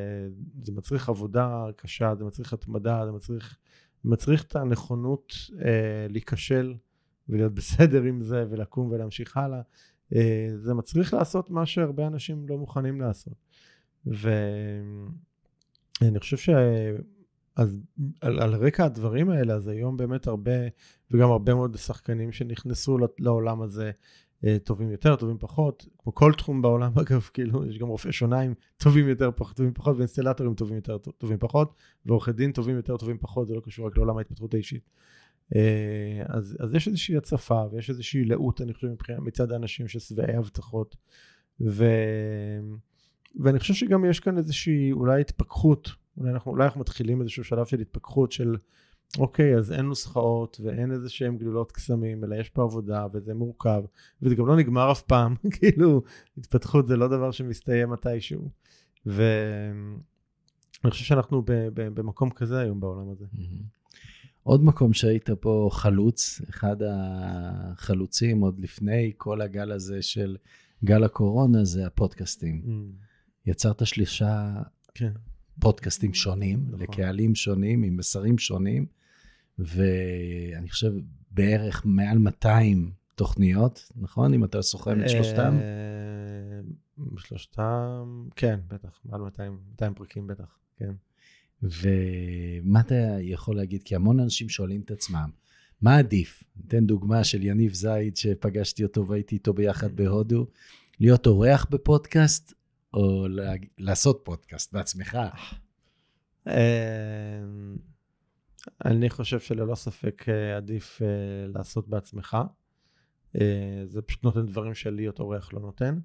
זה מצריך עבודה קשה, זה מצריך התמדה, זה מצריך, מצריך את הנכונות אה, להיכשל ולהיות בסדר עם זה ולקום ולהמשיך הלאה. אה, זה מצריך לעשות מה שהרבה אנשים לא מוכנים לעשות. ואני חושב ש... אז על, על רקע הדברים האלה, אז היום באמת הרבה, וגם הרבה מאוד שחקנים שנכנסו לעולם הזה, אה, טובים יותר, טובים פחות, כמו כל תחום בעולם [LAUGHS] אגב, כאילו, יש גם רופאי שיניים טובים יותר, טובים פחות, ואינסטלטורים טובים יותר, טובים פחות, ועורכי דין טובים יותר, טובים פחות, זה לא קשור רק לעולם ההתפתחות האישית. אה, אז, אז יש איזושהי הצפה, ויש איזושהי לאות, אני חושב, מבחינת מצד האנשים ששבעי הבטחות, ו... ואני חושב שגם יש כאן איזושהי אולי התפכחות, אולי אנחנו, אולי אנחנו מתחילים איזשהו שלב של התפכחות של אוקיי, אז אין נוסחאות ואין איזה שהם גלולות קסמים, אלא יש פה עבודה וזה מורכב, וזה גם לא נגמר אף פעם, [LAUGHS] כאילו, התפתחות זה לא דבר שמסתיים מתישהו. ואני חושב שאנחנו ב- ב- במקום כזה היום בעולם הזה. מהמם. עוד מקום שהיית פה חלוץ, אחד החלוצים עוד לפני כל הגל הזה של גל הקורונה, זה הפודקאסטים. יצרת שלושה כן. פודקאסטים שונים, נכון. לקהלים שונים, עם מסרים שונים, ואני חושב בערך מעל 200 תוכניות, נכון? אם אתה סוכם את שלושתם? אה, שלושתם, כן, בטח, מעל 200, 200 פרקים בטח, כן. ומה אתה יכול להגיד? כי המון אנשים שואלים את עצמם, מה עדיף? ניתן דוגמה של יניב זייד, שפגשתי אותו והייתי איתו ביחד בהודו, להיות אורח בפודקאסט, או לעשות פודקאסט בעצמך? אה, אני חושב שללא ספק אה, עדיף אה, לעשות בעצמך. זה פשוט נותן דברים שלהיות אורח לא נותן.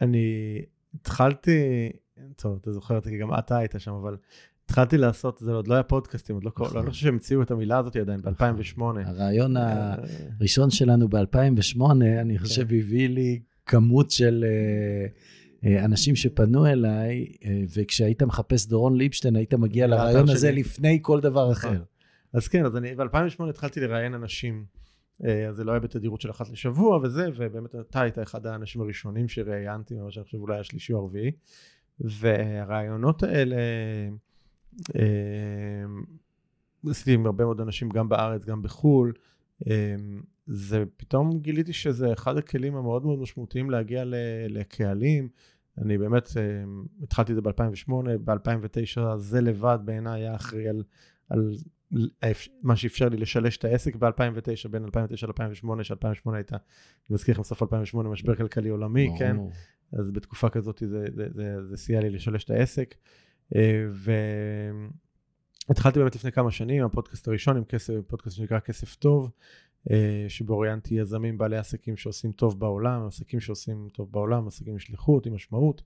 אני התחלתי, טוב, אתה זוכר אותי, כי גם אתה היית שם, אבל התחלתי לעשות, זה עוד לא היה פודקאסטים, עוד לא, קורה, לא, לא חושב שהמציאו את המילה הזאת עדיין, ב-2008. הרעיון הראשון שלנו ב-2008, אני חושב, כן. הביא לי כמות של... אה, אנשים שפנו אליי, אה, וכשהיית מחפש דורון ליבשטיין, היית מגיע לרעיון הזה שלי. לפני כל דבר נכון. אחר. אז כן, אז אני ב-2008 התחלתי לראיין אנשים, אה, אז זה לא היה בתדירות של אחת לשבוע וזה, ובאמת אתה היית אחד האנשים הראשונים שראיינתי, ממש אני חושב אולי השלישי או הרביעי, והרעיונות האלה, עשיתי עם הרבה מאוד אנשים גם בארץ, גם בחו"ל, זה פתאום גיליתי שזה אחד הכלים המאוד מאוד משמעותיים להגיע לקהלים. אני באמת uh, התחלתי את זה ב-2008, ב-2009 זה לבד בעיניי היה אחראי על, על מה שאפשר לי לשלש את העסק ב-2009, בין 2009 ל-2008, ש-2008 הייתה, אני מזכיר לכם, סוף 2008, משבר כלכלי עולמי, או. כן? אז בתקופה כזאת זה, זה, זה, זה, סייע לי לשלש את העסק. Uh, והתחלתי באמת לפני כמה שנים, הפודקאסט הראשון עם כסף, פודקאסט שנקרא כסף טוב, אה, שבו ראיינתי יזמים בעלי עסקים שעושים טוב בעולם, עסקים שעושים טוב בעולם, עסקים עם שליחות, עם משמעות.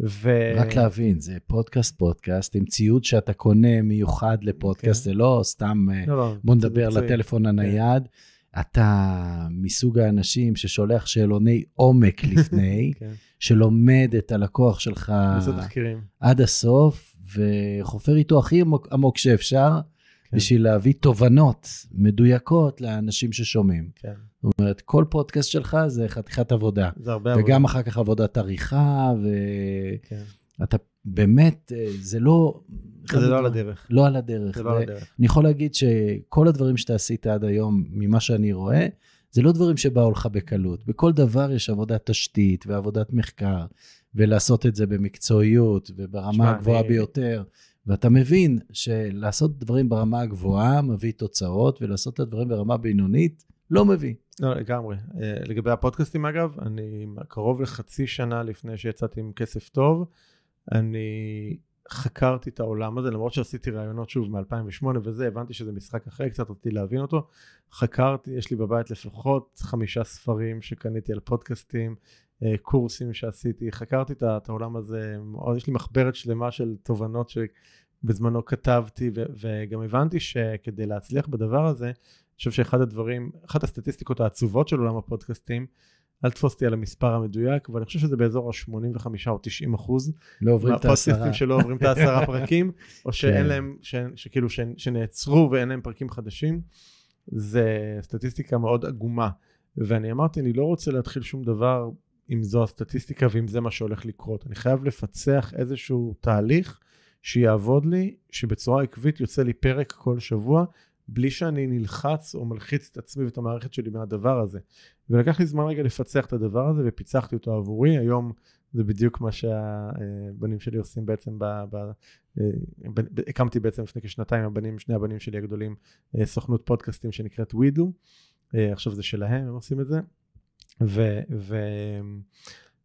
ו... רק להבין, זה פודקאסט פודקאסט עם ציוד שאתה קונה מיוחד לפודקאסט, okay. כן. זה לא סתם, אה, לא, לא, בוא נדבר לטלפון okay. כן. הנייד. אתה מסוג האנשים ששולח שאלוני עומק לפני, okay. [LAUGHS] כן. שלומד את הלקוח שלך עד הסוף, וחופר איתו הכי עמוק, עמוק שאפשר. כן. בשביל להביא תובנות מדויקות לאנשים ששומעים. כן. זאת אומרת, כל פודקאסט שלך זה חתיכת עבודה. זה הרבה עבודה. וגם אחר כך עבודת עריכה, ואתה כן. באמת, אה, זה לא... זה לא על הדרך. לא על הדרך. זה לא על הדרך. אני יכול להגיד שכל הדברים שאתה עשית עד היום, ממה שאני רואה, זה לא דברים שבאו לך בקלות. בכל דבר יש עבודת תשתית ועבודת מחקר, ולעשות את זה במקצועיות וברמה הגבוהה. ביותר. ואתה מבין שלעשות דברים ברמה הגבוהה מביא תוצאות, ולעשות את הדברים ברמה בינונית לא מביא. לא, לגמרי. אה, לגבי הפודקאסטים, אגב, אני קרוב לחצי שנה לפני שיצאתי עם כסף טוב, אני חקרתי את העולם הזה, למרות שעשיתי ראיונות שוב מ-2008 וזה, הבנתי שזה משחק אחר, קצת רציתי להבין אותו. חקרתי, יש לי בבית לפחות חמישה ספרים שקניתי על פודקאסטים, קורסים שעשיתי, חקרתי את העולם הזה, יש לי מחברת שלמה של תובנות שבזמנו כתבתי, ו- וגם הבנתי שכדי להצליח בדבר הזה, אני חושב שאחד הדברים, אחת הסטטיסטיקות העצובות של עולם הפודקאסטים, אל תתפוס אותי על המספר המדויק, אבל אני חושב שזה באזור ה-85 או 90 אחוז. לא עוברים את העשרה. מהפודקאסטים שלא עוברים את העשרה פרקים, או [LAUGHS] שאין כן. להם, ש, שכאילו ש, שנעצרו ואין להם פרקים חדשים. זה סטטיסטיקה מאוד עגומה. ואני אמרתי, אני לא רוצה להתחיל שום דבר אם זו הסטטיסטיקה ואם זה מה שהולך לקרות. אני חייב לפצח איזשהו תהליך שיעבוד לי, שבצורה עקבית יוצא לי פרק כל שבוע, בלי שאני נלחץ או מלחיץ את עצמי ואת המערכת שלי מהדבר הזה. ולקח לי זמן רגע לפצח את הדבר הזה ופיצחתי אותו עבורי. היום זה בדיוק מה שהבנים שלי עושים בעצם, ב, ב, ב, הקמתי בעצם לפני כשנתיים, הבנים, שני הבנים שלי הגדולים, סוכנות פודקאסטים שנקראת ווידו. עכשיו זה שלהם, הם עושים את זה.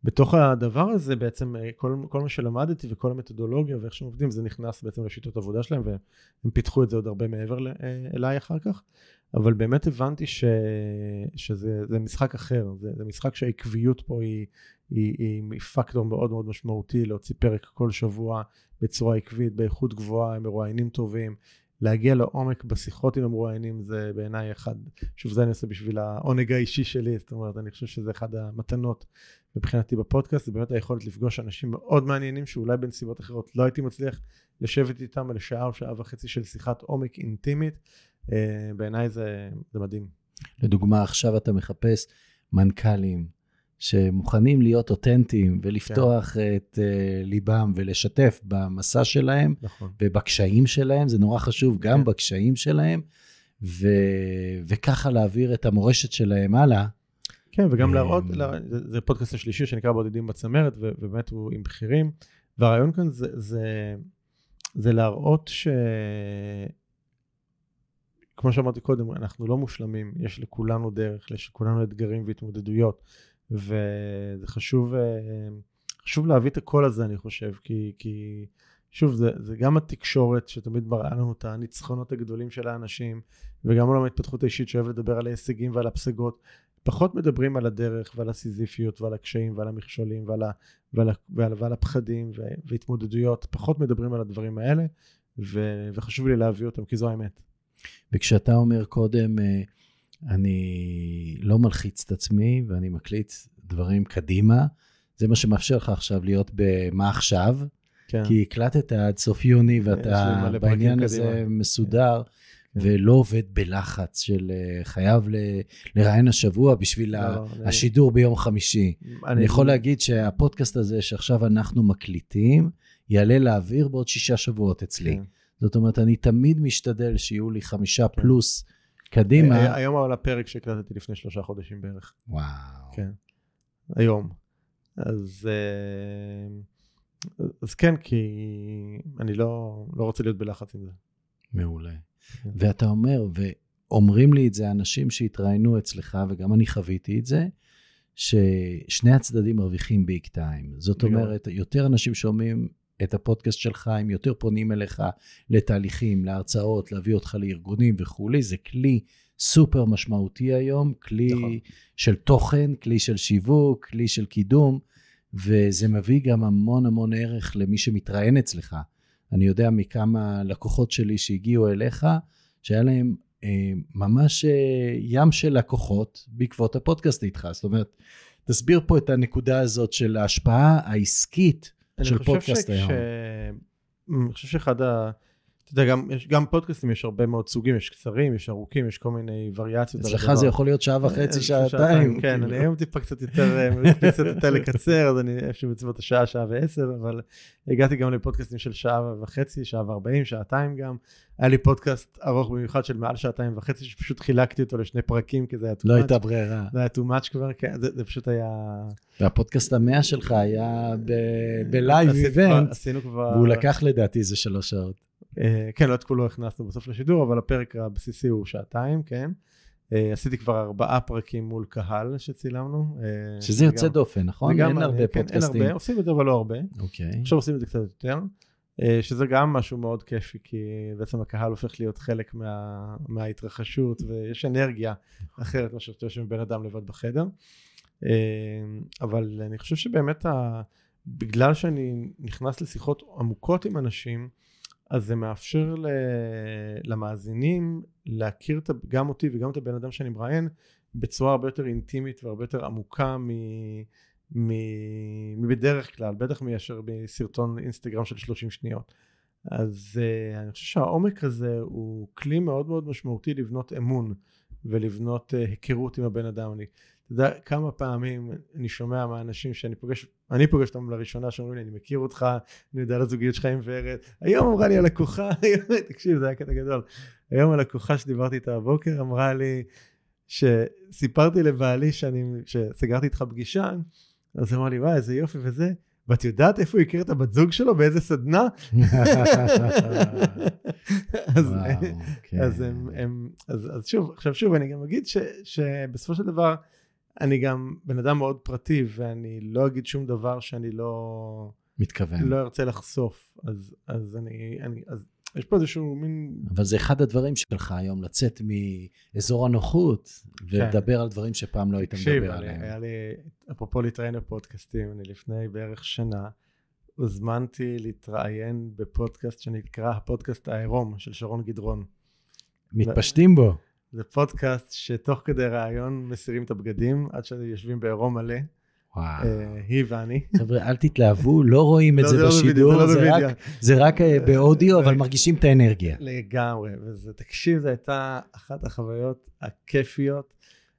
ובתוך הדבר הזה בעצם אה, כל, כל מה שלמדתי וכל המתודולוגיה ואיך שהם עובדים זה נכנס בעצם לשיטות עבודה שלהם והם פיתחו את זה עוד הרבה מעבר אה, אליי אחר כך. אבל באמת הבנתי ש, שזה משחק אחר זה, זה משחק שהעקביות פה היא, היא, היא, היא פקטור מאוד מאוד משמעותי להוציא פרק כל שבוע בצורה עקבית באיכות גבוהה עם מרואיינים טובים להגיע לעומק בשיחות עם המרואיינים זה בעיניי אחד, שוב זה אני עושה בשביל העונג האישי שלי, זאת אומרת אני חושב שזה אחד המתנות מבחינתי בפודקאסט, זה באמת היכולת לפגוש אנשים מאוד מעניינים שאולי בנסיבות אחרות לא הייתי מצליח לשבת איתם על שעה או שעה וחצי של שיחת עומק אינטימית, אה, בעיניי זה, זה מדהים. לדוגמה עכשיו אתה מחפש מנכ"לים, שמוכנים להיות אותנטיים ולפתוח כן. את uh, ליבם ולשתף במסע שלהם נכון. ובקשיים שלהם, זה נורא חשוב, גם כן. בקשיים שלהם, ו... וככה להעביר את המורשת שלהם הלאה. כן, וגם להראות, זה, זה פודקאסט השלישי שנקרא בודדים בצמרת, ובאמת הוא עם בכירים, והרעיון כאן זה, זה, זה להראות ש... כמו שאמרתי קודם, אנחנו לא מושלמים, יש לכולנו דרך, יש לכולנו אתגרים והתמודדויות, וזה חשוב, אה, חשוב להביא את הקול הזה, אני חושב, כי, כי שוב, זה, זה גם התקשורת שתמיד מראה לנו את הניצחונות הגדולים של האנשים, וגם עולם ההתפתחות האישית שאוהב לדבר על ההישגים ועל הפסגות. פחות מדברים על הדרך ועל הסיזיפיות ועל הקשיים ועל המכשולים ועל, ה, ועל, ועל, ועל הפחדים והתמודדויות, פחות מדברים על הדברים האלה, ו, וחשוב לי להביא אותם, כי זו האמת. וכשאתה אומר קודם, אה, אני לא מלחיץ את עצמי ואני מקליט דברים קדימה, זה מה שמאפשר לך עכשיו להיות במה עכשיו, כן. כי הקלטת עד סוף יוני ואתה בעניין הזה קדימה. מסודר. כן. ולא עובד בלחץ של אה, חייב לראיין השבוע בשביל לא, לא השידור. ביום חמישי. אני, אני יכול להגיד שהפודקאסט הזה שעכשיו אנחנו מקליטים, יעלה לאוויר בעוד שישה שבועות אצלי. כן. זאת אומרת, אני תמיד משתדל שיהיו לי חמישה כן. פלוס קדימה. אה, היום על הפרק שהקלטתי לפני שלושה חודשים בערך. וואו. כן, היום. אז, אה, אז כן, כי אני לא, לא רוצה להיות בלחץ עם זה. מעולה. כן. ואתה אומר, ואומרים לי את זה אנשים שהתראיינו אצלך, וגם אני חוויתי את זה, ששני הצדדים מרוויחים ביג טיים. זאת אומרת, יותר אנשים שומעים את הפודקאסט שלך, הם יותר פונים אליך לתהליכים, להרצאות, להביא אותך לארגונים וכולי. זה כלי סופר משמעותי היום, כלי נכון. של תוכן, כלי של שיווק, כלי של קידום, וזה מביא גם המון המון ערך למי שמתראיין אצלך. אני יודע מכמה לקוחות שלי שהגיעו אליך, שהיה להם אה, ממש אה, ים של לקוחות בעקבות הפודקאסט איתך. זאת אומרת, תסביר פה את הנקודה הזאת של ההשפעה העסקית של פודקאסט היום. אני חושב שאחד ה... אתה יודע, גם, יש, גם פודקאסטים יש הרבה מאוד סוגים, יש קצרים, יש ארוכים, יש כל מיני וריאציות. אצלך זה יכול להיות שעה וחצי, אה, שעתיים. כן, כאילו. אני היום טיפה קצת יותר, אה, קצת יותר לקצר, אז אני איפשהו בסביבות השעה, שעה ועשר, אבל הגעתי גם לפודקאסטים של שעה וחצי, שעה וארבעים, שעתיים גם. היה לי פודקאסט ארוך במיוחד של מעל שעתיים וחצי, שפשוט חילקתי אותו לשני פרקים, כי זה היה too much. לא הייתה ברירה. זה היה too much כבר, כן, זה, זה פשוט היה... והפודקאסט המאה שלך היה ב live event, והוא לקח לדעתי איזה שלוש שעות. אה, כן, לא את כולו הכנסנו בסוף לשידור, אבל הפרק הבסיסי הוא שעתיים, כן. אה, עשיתי כבר ארבעה פרקים מול קהל שצילמנו. אה, שזה יוצא דופן, נכון? אין הרבה פודקאסטים. כן, אין הרבה, עושים את זה אבל לא הרבה. אוקיי. עכשיו עושים את זה קצת יותר. שזה גם משהו מאוד כיפי, כי בעצם הקהל הופך להיות חלק מה, מההתרחשות, ויש אנרגיה אחרת מאשר שאתה יושב בן אדם לבד בחדר. אבל אני חושב שבאמת, ה... בגלל שאני נכנס לשיחות עמוקות עם אנשים, אז זה מאפשר ל... למאזינים להכיר גם אותי וגם את הבן אדם שאני מראיין בצורה הרבה יותר אינטימית והרבה יותר עמוקה מ... מ... מבדרך כלל, בטח מאשר בסרטון אינסטגרם של 30 שניות. אז uh, אני חושב שהעומק הזה הוא כלי מאוד מאוד משמעותי לבנות אמון ולבנות uh, היכרות עם הבן אדם. אני אתה יודע כמה פעמים אני שומע מהאנשים שאני פוגש, אני פוגש אותם לראשונה, שאומרים לי, אני מכיר אותך, אני יודע על הזוגיות שלך עם ורד. היום אמרה לי הלקוחה, [LAUGHS] תקשיב, זה היה קטע גדול. היום הלקוחה שדיברתי איתה הבוקר אמרה לי, שסיפרתי לבעלי שאני, שסגרתי איתך פגישה, אז אמרה לי, וואי, איזה יופי וזה. ואת יודעת איפה הוא הכיר את הבת זוג שלו? באיזה סדנה? [LAUGHS] אז, כן. אז, הם, הם, אז, אז שוב, עכשיו שוב, אני גם אגיד ש, שבסופו של דבר, אני גם בן אדם מאוד פרטי, ואני לא אגיד שום דבר שאני לא... מתכוון. לא ארצה לחשוף. אז, אז אני, אני, אז יש פה איזשהו מין... אבל זה אחד הדברים שלך היום, לצאת מאזור הנוחות, ולדבר כן. על דברים שפעם לא היית מדבר עליהם. היה לי, אפרופו להתראיין בפודקאסטים, אני לפני בערך שנה, הוזמנתי להתראיין בפודקאסט שנקרא הפודקאסט העירום של שרון גדרון. מתפשטים בו. זה פודקאסט שתוך כדי ראיון מסירים את הבגדים עד שיושבים בעירום מלא. וואו. אה, היא ואני. חבר'ה, אל תתלהבו, לא רואים את לא, זה לא בשידור, זה רק אה, באודיו, אבל מרגישים את האנרגיה. לגמרי, וזה, תקשיב, זו הייתה אחת החוויות הכיפיות.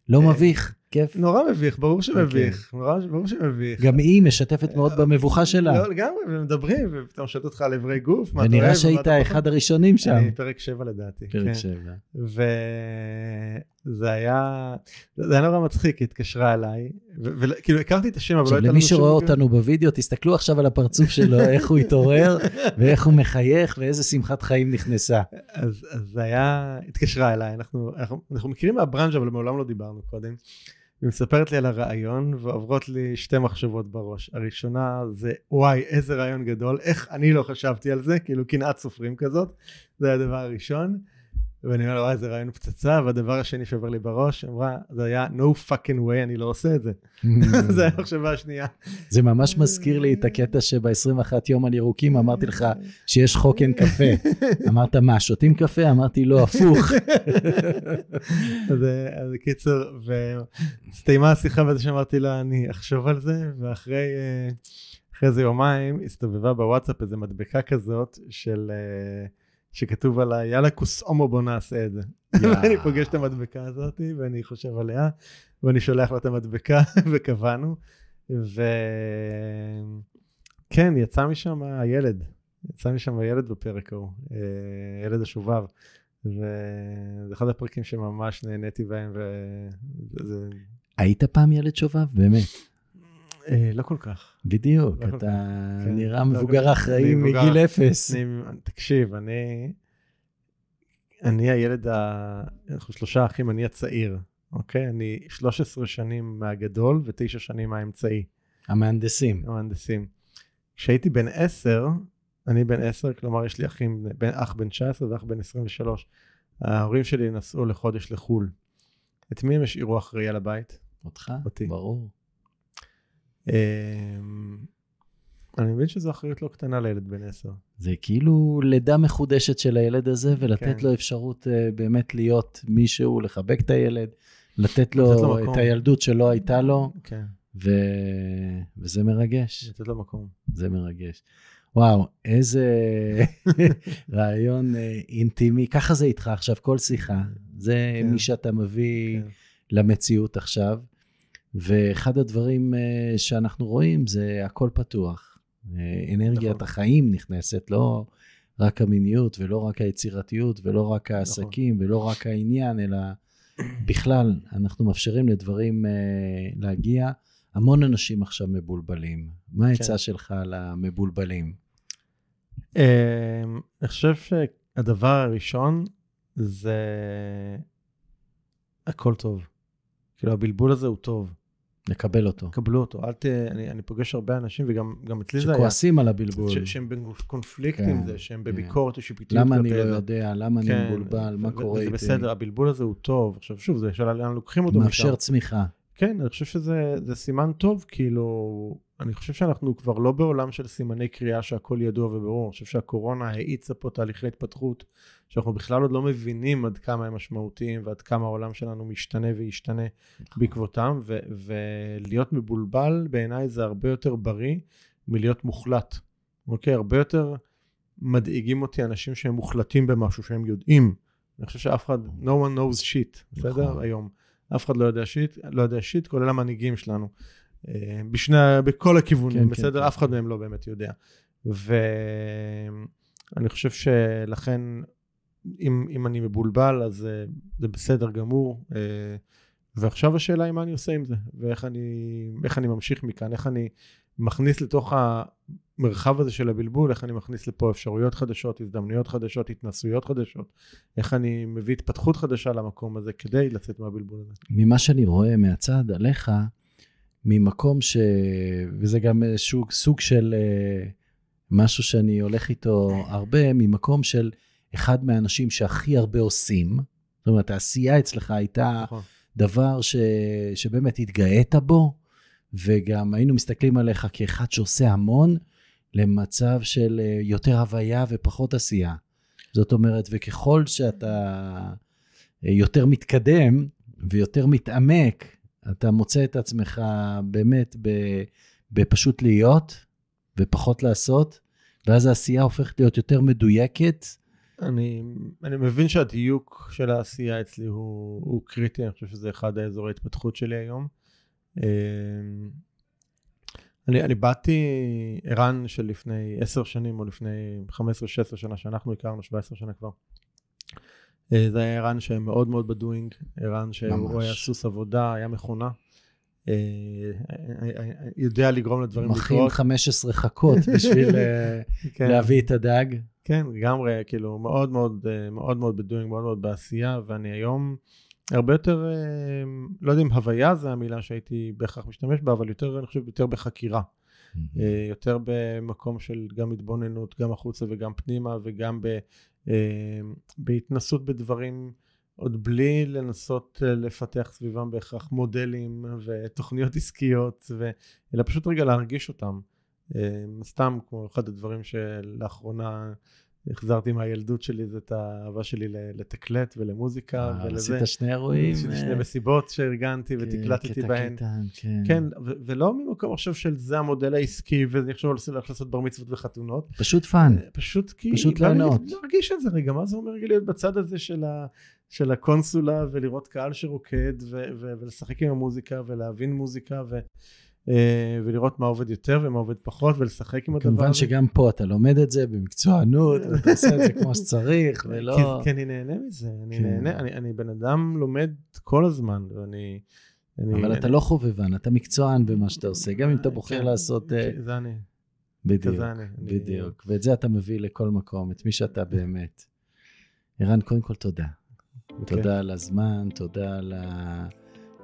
לא אה, מביך, כיף? נורא מביך, ברור שמביך. נורא, ברור שמביך. גם היא משתפת מאוד במבוחה שלה. לא, לגמרי, ומדברים, ופתאום שואלת אותך על איברי גוף, מה אתה ונראה אוהב, ומה שהיית. אחד הראשונים שם. אני פרק 7 לדעתי. פרק כן. 7. וזה היה, זה היה נורא מצחיק, היא התקשרה אליי, וכאילו הכרתי את השם, אבל לא הייתה למי לנו שום... שרואה אותנו בווידאו, תסתכלו עכשיו על הפרצוף שלו, [LAUGHS] איך הוא התעורר, ואיך הוא מחייך, ואיזה שמחת חיים נכנסה. אז, אז זה היה, התקשרה אליי, אנחנו, אנחנו, אנחנו מכירים מהברנז'ה, אבל מעולם לא דיברנו קודם. היא מספרת לי על הרעיון, ועוברות לי שתי מחשבות בראש. הראשונה זה, וואי, איזה רעיון גדול, איך אני לא חשבתי על זה, כאילו קנאת סופרים כזאת, זה הדבר הראשון. ואני אומר לה, וואי, איזה רעיון פצצה, והדבר השני שעובר לי בראש, אמרה, זה היה no fucking way, אני לא עושה את זה. [LAUGHS] זה היה המחשבה השנייה. זה ממש מזכיר לי את הקטע שב-21 יום על ירוקים אמרתי לך שיש חוק אין קפה. [LAUGHS] אמרת מה, שותים קפה? אמרתי לא, הפוך. [LAUGHS] אז בקיצור, והסתיימה השיחה בזה שאמרתי לה, אני אחשוב על זה, ואחרי אה, אחרי איזה יומיים הסתובבה בוואטסאפ איזה מדבקה כזאת של... אה, שכתוב עליי, יאללה כוס הומו בוא נעשה את זה. [LAUGHS] ואני פוגש את המדבקה הזאת, ואני חושב עליה, ואני שולח לה את המדבקה, [LAUGHS] וקבענו. וכן, יצא משם הילד, יצא משם הילד בפרק ההוא, אה, ילד השובב. וזה אחד הפרקים שממש נהניתי בהם, וזה... היית פעם ילד שובב? באמת. אה, לא כל כך. בדיוק, לא אתה כך, כן. נראה לא, מבוגר אחראי מבוגר. מגיל אפס. אני, תקשיב, אני, אני הילד, ה... אנחנו שלושה אחים, אני הצעיר, אוקיי? אני 13 שנים מהגדול ותשע שנים מהאמצעי, המהנדסים. המהנדסים. כשהייתי בן 10, אני בן 10, כלומר יש לי אחים, בן, אח בן 19 ואח בן 23. ההורים שלי נסעו לחודש לחו"ל. את מי הם השאירו אחראי על הבית? אותך? אותי. ברור. אמ, אני מבין שזו אחריות לא קטנה לילד בן 10. זה כאילו לידה מחודשת של הילד הזה, ולתת כן. לו אפשרות אה, באמת להיות מישהו, לחבק את הילד, לתת לו, לתת לו מקום. את הילדות שלא הייתה לו, כן, ו... וזה מרגש, לתת לו מקום. זה מרגש. וואו, איזה [LAUGHS] רעיון אה, אינטימי. ככה זה איתך עכשיו, כל שיחה. זה כן. מי שאתה מביא כן. למציאות עכשיו. ואחד הדברים אה, שאנחנו רואים זה הכל פתוח. אה, אנרגיית נכון. החיים נכנסת, לא רק המיניות ולא רק היצירתיות ולא רק העסקים ולא רק העניין, אלא בכלל, אנחנו מאפשרים לדברים אה, להגיע. המון אנשים עכשיו מבולבלים. מה העצה כן. שלך למבולבלים? אני חושב שהדבר הראשון זה הכל טוב. כאילו הבלבול הזה הוא טוב, לקבל אותו. קבלו אותו. אל ת... אני, אני פוגש הרבה אנשים וגם גם אצלי זה היה. שכועסים על הבלבול. ש- שהם בקונפליקט כן, עם זה, שהם כן. בביקורת שיפוטית. למה אני לא זה. יודע? למה אני כן, מבולבל? מה קורה איתי? בסדר, הבלבול הזה הוא טוב. עכשיו שוב, זה שאלה לאן לוקחים אותו מאפשר צמיחה. כן, אני חושב שזה זה סימן טוב, כאילו, אני חושב שאנחנו כבר לא בעולם של סימני קריאה שהכל ידוע וברור, אני חושב שהקורונה האיצה פה תהליכי התפתחות, שאנחנו בכלל עוד לא מבינים עד כמה הם משמעותיים ועד כמה העולם שלנו משתנה וישתנה בעקבותם, ו- ולהיות מבולבל בעיניי זה הרבה יותר בריא מלהיות מוחלט, אוקיי? הרבה יותר מדאיגים אותי אנשים שהם מוחלטים במשהו, שהם יודעים. אני חושב שאף אחד, no one knows shit, בסדר? נכון. היום. אף אחד לא יודע שיט, לא יודע שיט, כולל המנהיגים שלנו. אה, בשני, בכל הכיוונים, כן, כן, בסדר? כן, אף אחד. מהם לא באמת יודע. ואני חושב שלכן, אם, אם אני מבולבל, אז אה, זה בסדר גמור. אה, ועכשיו השאלה היא מה אני עושה עם זה, ואיך אני, אני ממשיך מכאן, איך אני מכניס לתוך המרחב הזה של הבלבול, איך אני מכניס לפה אפשרויות חדשות, הזדמנויות חדשות, התנסויות חדשות, איך אני מביא התפתחות חדשה למקום הזה כדי לצאת מהבלבול הזה. ממה שאני רואה מהצד עליך, ממקום ש... וזה גם סוג, סוג של אה, משהו שאני הולך איתו הרבה, ממקום של אחד מהאנשים שהכי הרבה עושים. זאת אומרת, העשייה אצלך הייתה נכון. דבר ש... שבאמת התגאית בו, וגם היינו מסתכלים עליך כאחד שעושה המון, למצב של אה, יותר הוויה ופחות עשייה. זאת אומרת, וככל שאתה אה, יותר מתקדם ויותר מתעמק, אתה מוצא את עצמך באמת בפשוט להיות ופחות לעשות, ואז העשייה הופכת להיות יותר מדויקת אני, אני מבין שהדיוק של העשייה אצלי הוא, הוא קריטי, אני חושב שזה אחד האזורי ההתפתחות שלי היום. אה, אני, אני באתי, ערן של לפני עשר שנים, או לפני 15-16 שנה שאנחנו הכרנו, 17 שנה כבר. אה, זה היה ערן שמאוד מאוד בדואינג, ערן שהוא היה סוס עבודה, היה מכונה. אה, יודע לגרום לדברים לקרות. מכין 15 חכות בשביל [LAUGHS] כן. להביא את הדג. כן, לגמרי, כאילו, מאוד מאוד, מאוד מאוד בדואינג, מאוד מאוד בעשייה, ואני היום הרבה יותר, לא יודע אם הוויה זה המילה שהייתי בהכרח משתמש בה, אבל יותר, אני חושב, יותר בחקירה. יותר במקום של גם התבוננות, גם החוצה וגם פנימה, וגם ב, בהתנסות בדברים, עוד בלי לנסות לפתח סביבם בהכרח מודלים ותוכניות עסקיות, ו... אלא פשוט רגע להרגיש אותם. סתם כמו אחד הדברים שלאחרונה החזרתי מהילדות שלי, את האהבה שלי לתקלט ולמוזיקה אה, ולזה. עשית שני אירועים. עשיתי שני אה, מסיבות שארגנתי ותקלטתי בהן. כן. כן, ולא ממקום עכשיו של זה המודל העסקי, ואני חושב איך לעשות בר מצוות וחתונות. פשוט fun. אה, פשוט כי... פשוט לענות. להרגיש את זה רגע, מה זה אומר להיות בצד הזה של ה... של הקונסולה ולראות קהל שרוקד ולשחק עם המוזיקה ולהבין מוזיקה ולראות מה עובד יותר ומה עובד פחות ולשחק עם הדבר הזה. כמובן שגם פה אתה לומד את זה במקצוענות [LAUGHS] ואתה עושה את זה כמו שצריך ולא... כי, כי אני נהנה מזה, אני כן. נהנה, אני, אני בן אדם לומד כל הזמן ואני... אני, אבל אני... אתה לא חובבן, אתה מקצוען במה שאתה עושה, גם אם אתה בוחר כן, לעשות... אה, זה אני. בדיוק, אני, בדיוק. אני... ואת זה אתה מביא לכל מקום, את מי שאתה באמת. ערן, קודם כל תודה. Okay. אוקיי. תודה על הזמן, תודה על ה...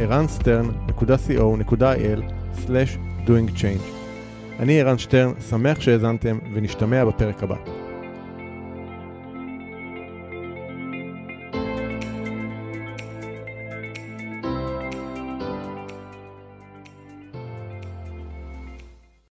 ערנסטרן.co.il/doingchange. אני ערן שטרן, שמח שהאזנתם ונשתמע בפרק הבא.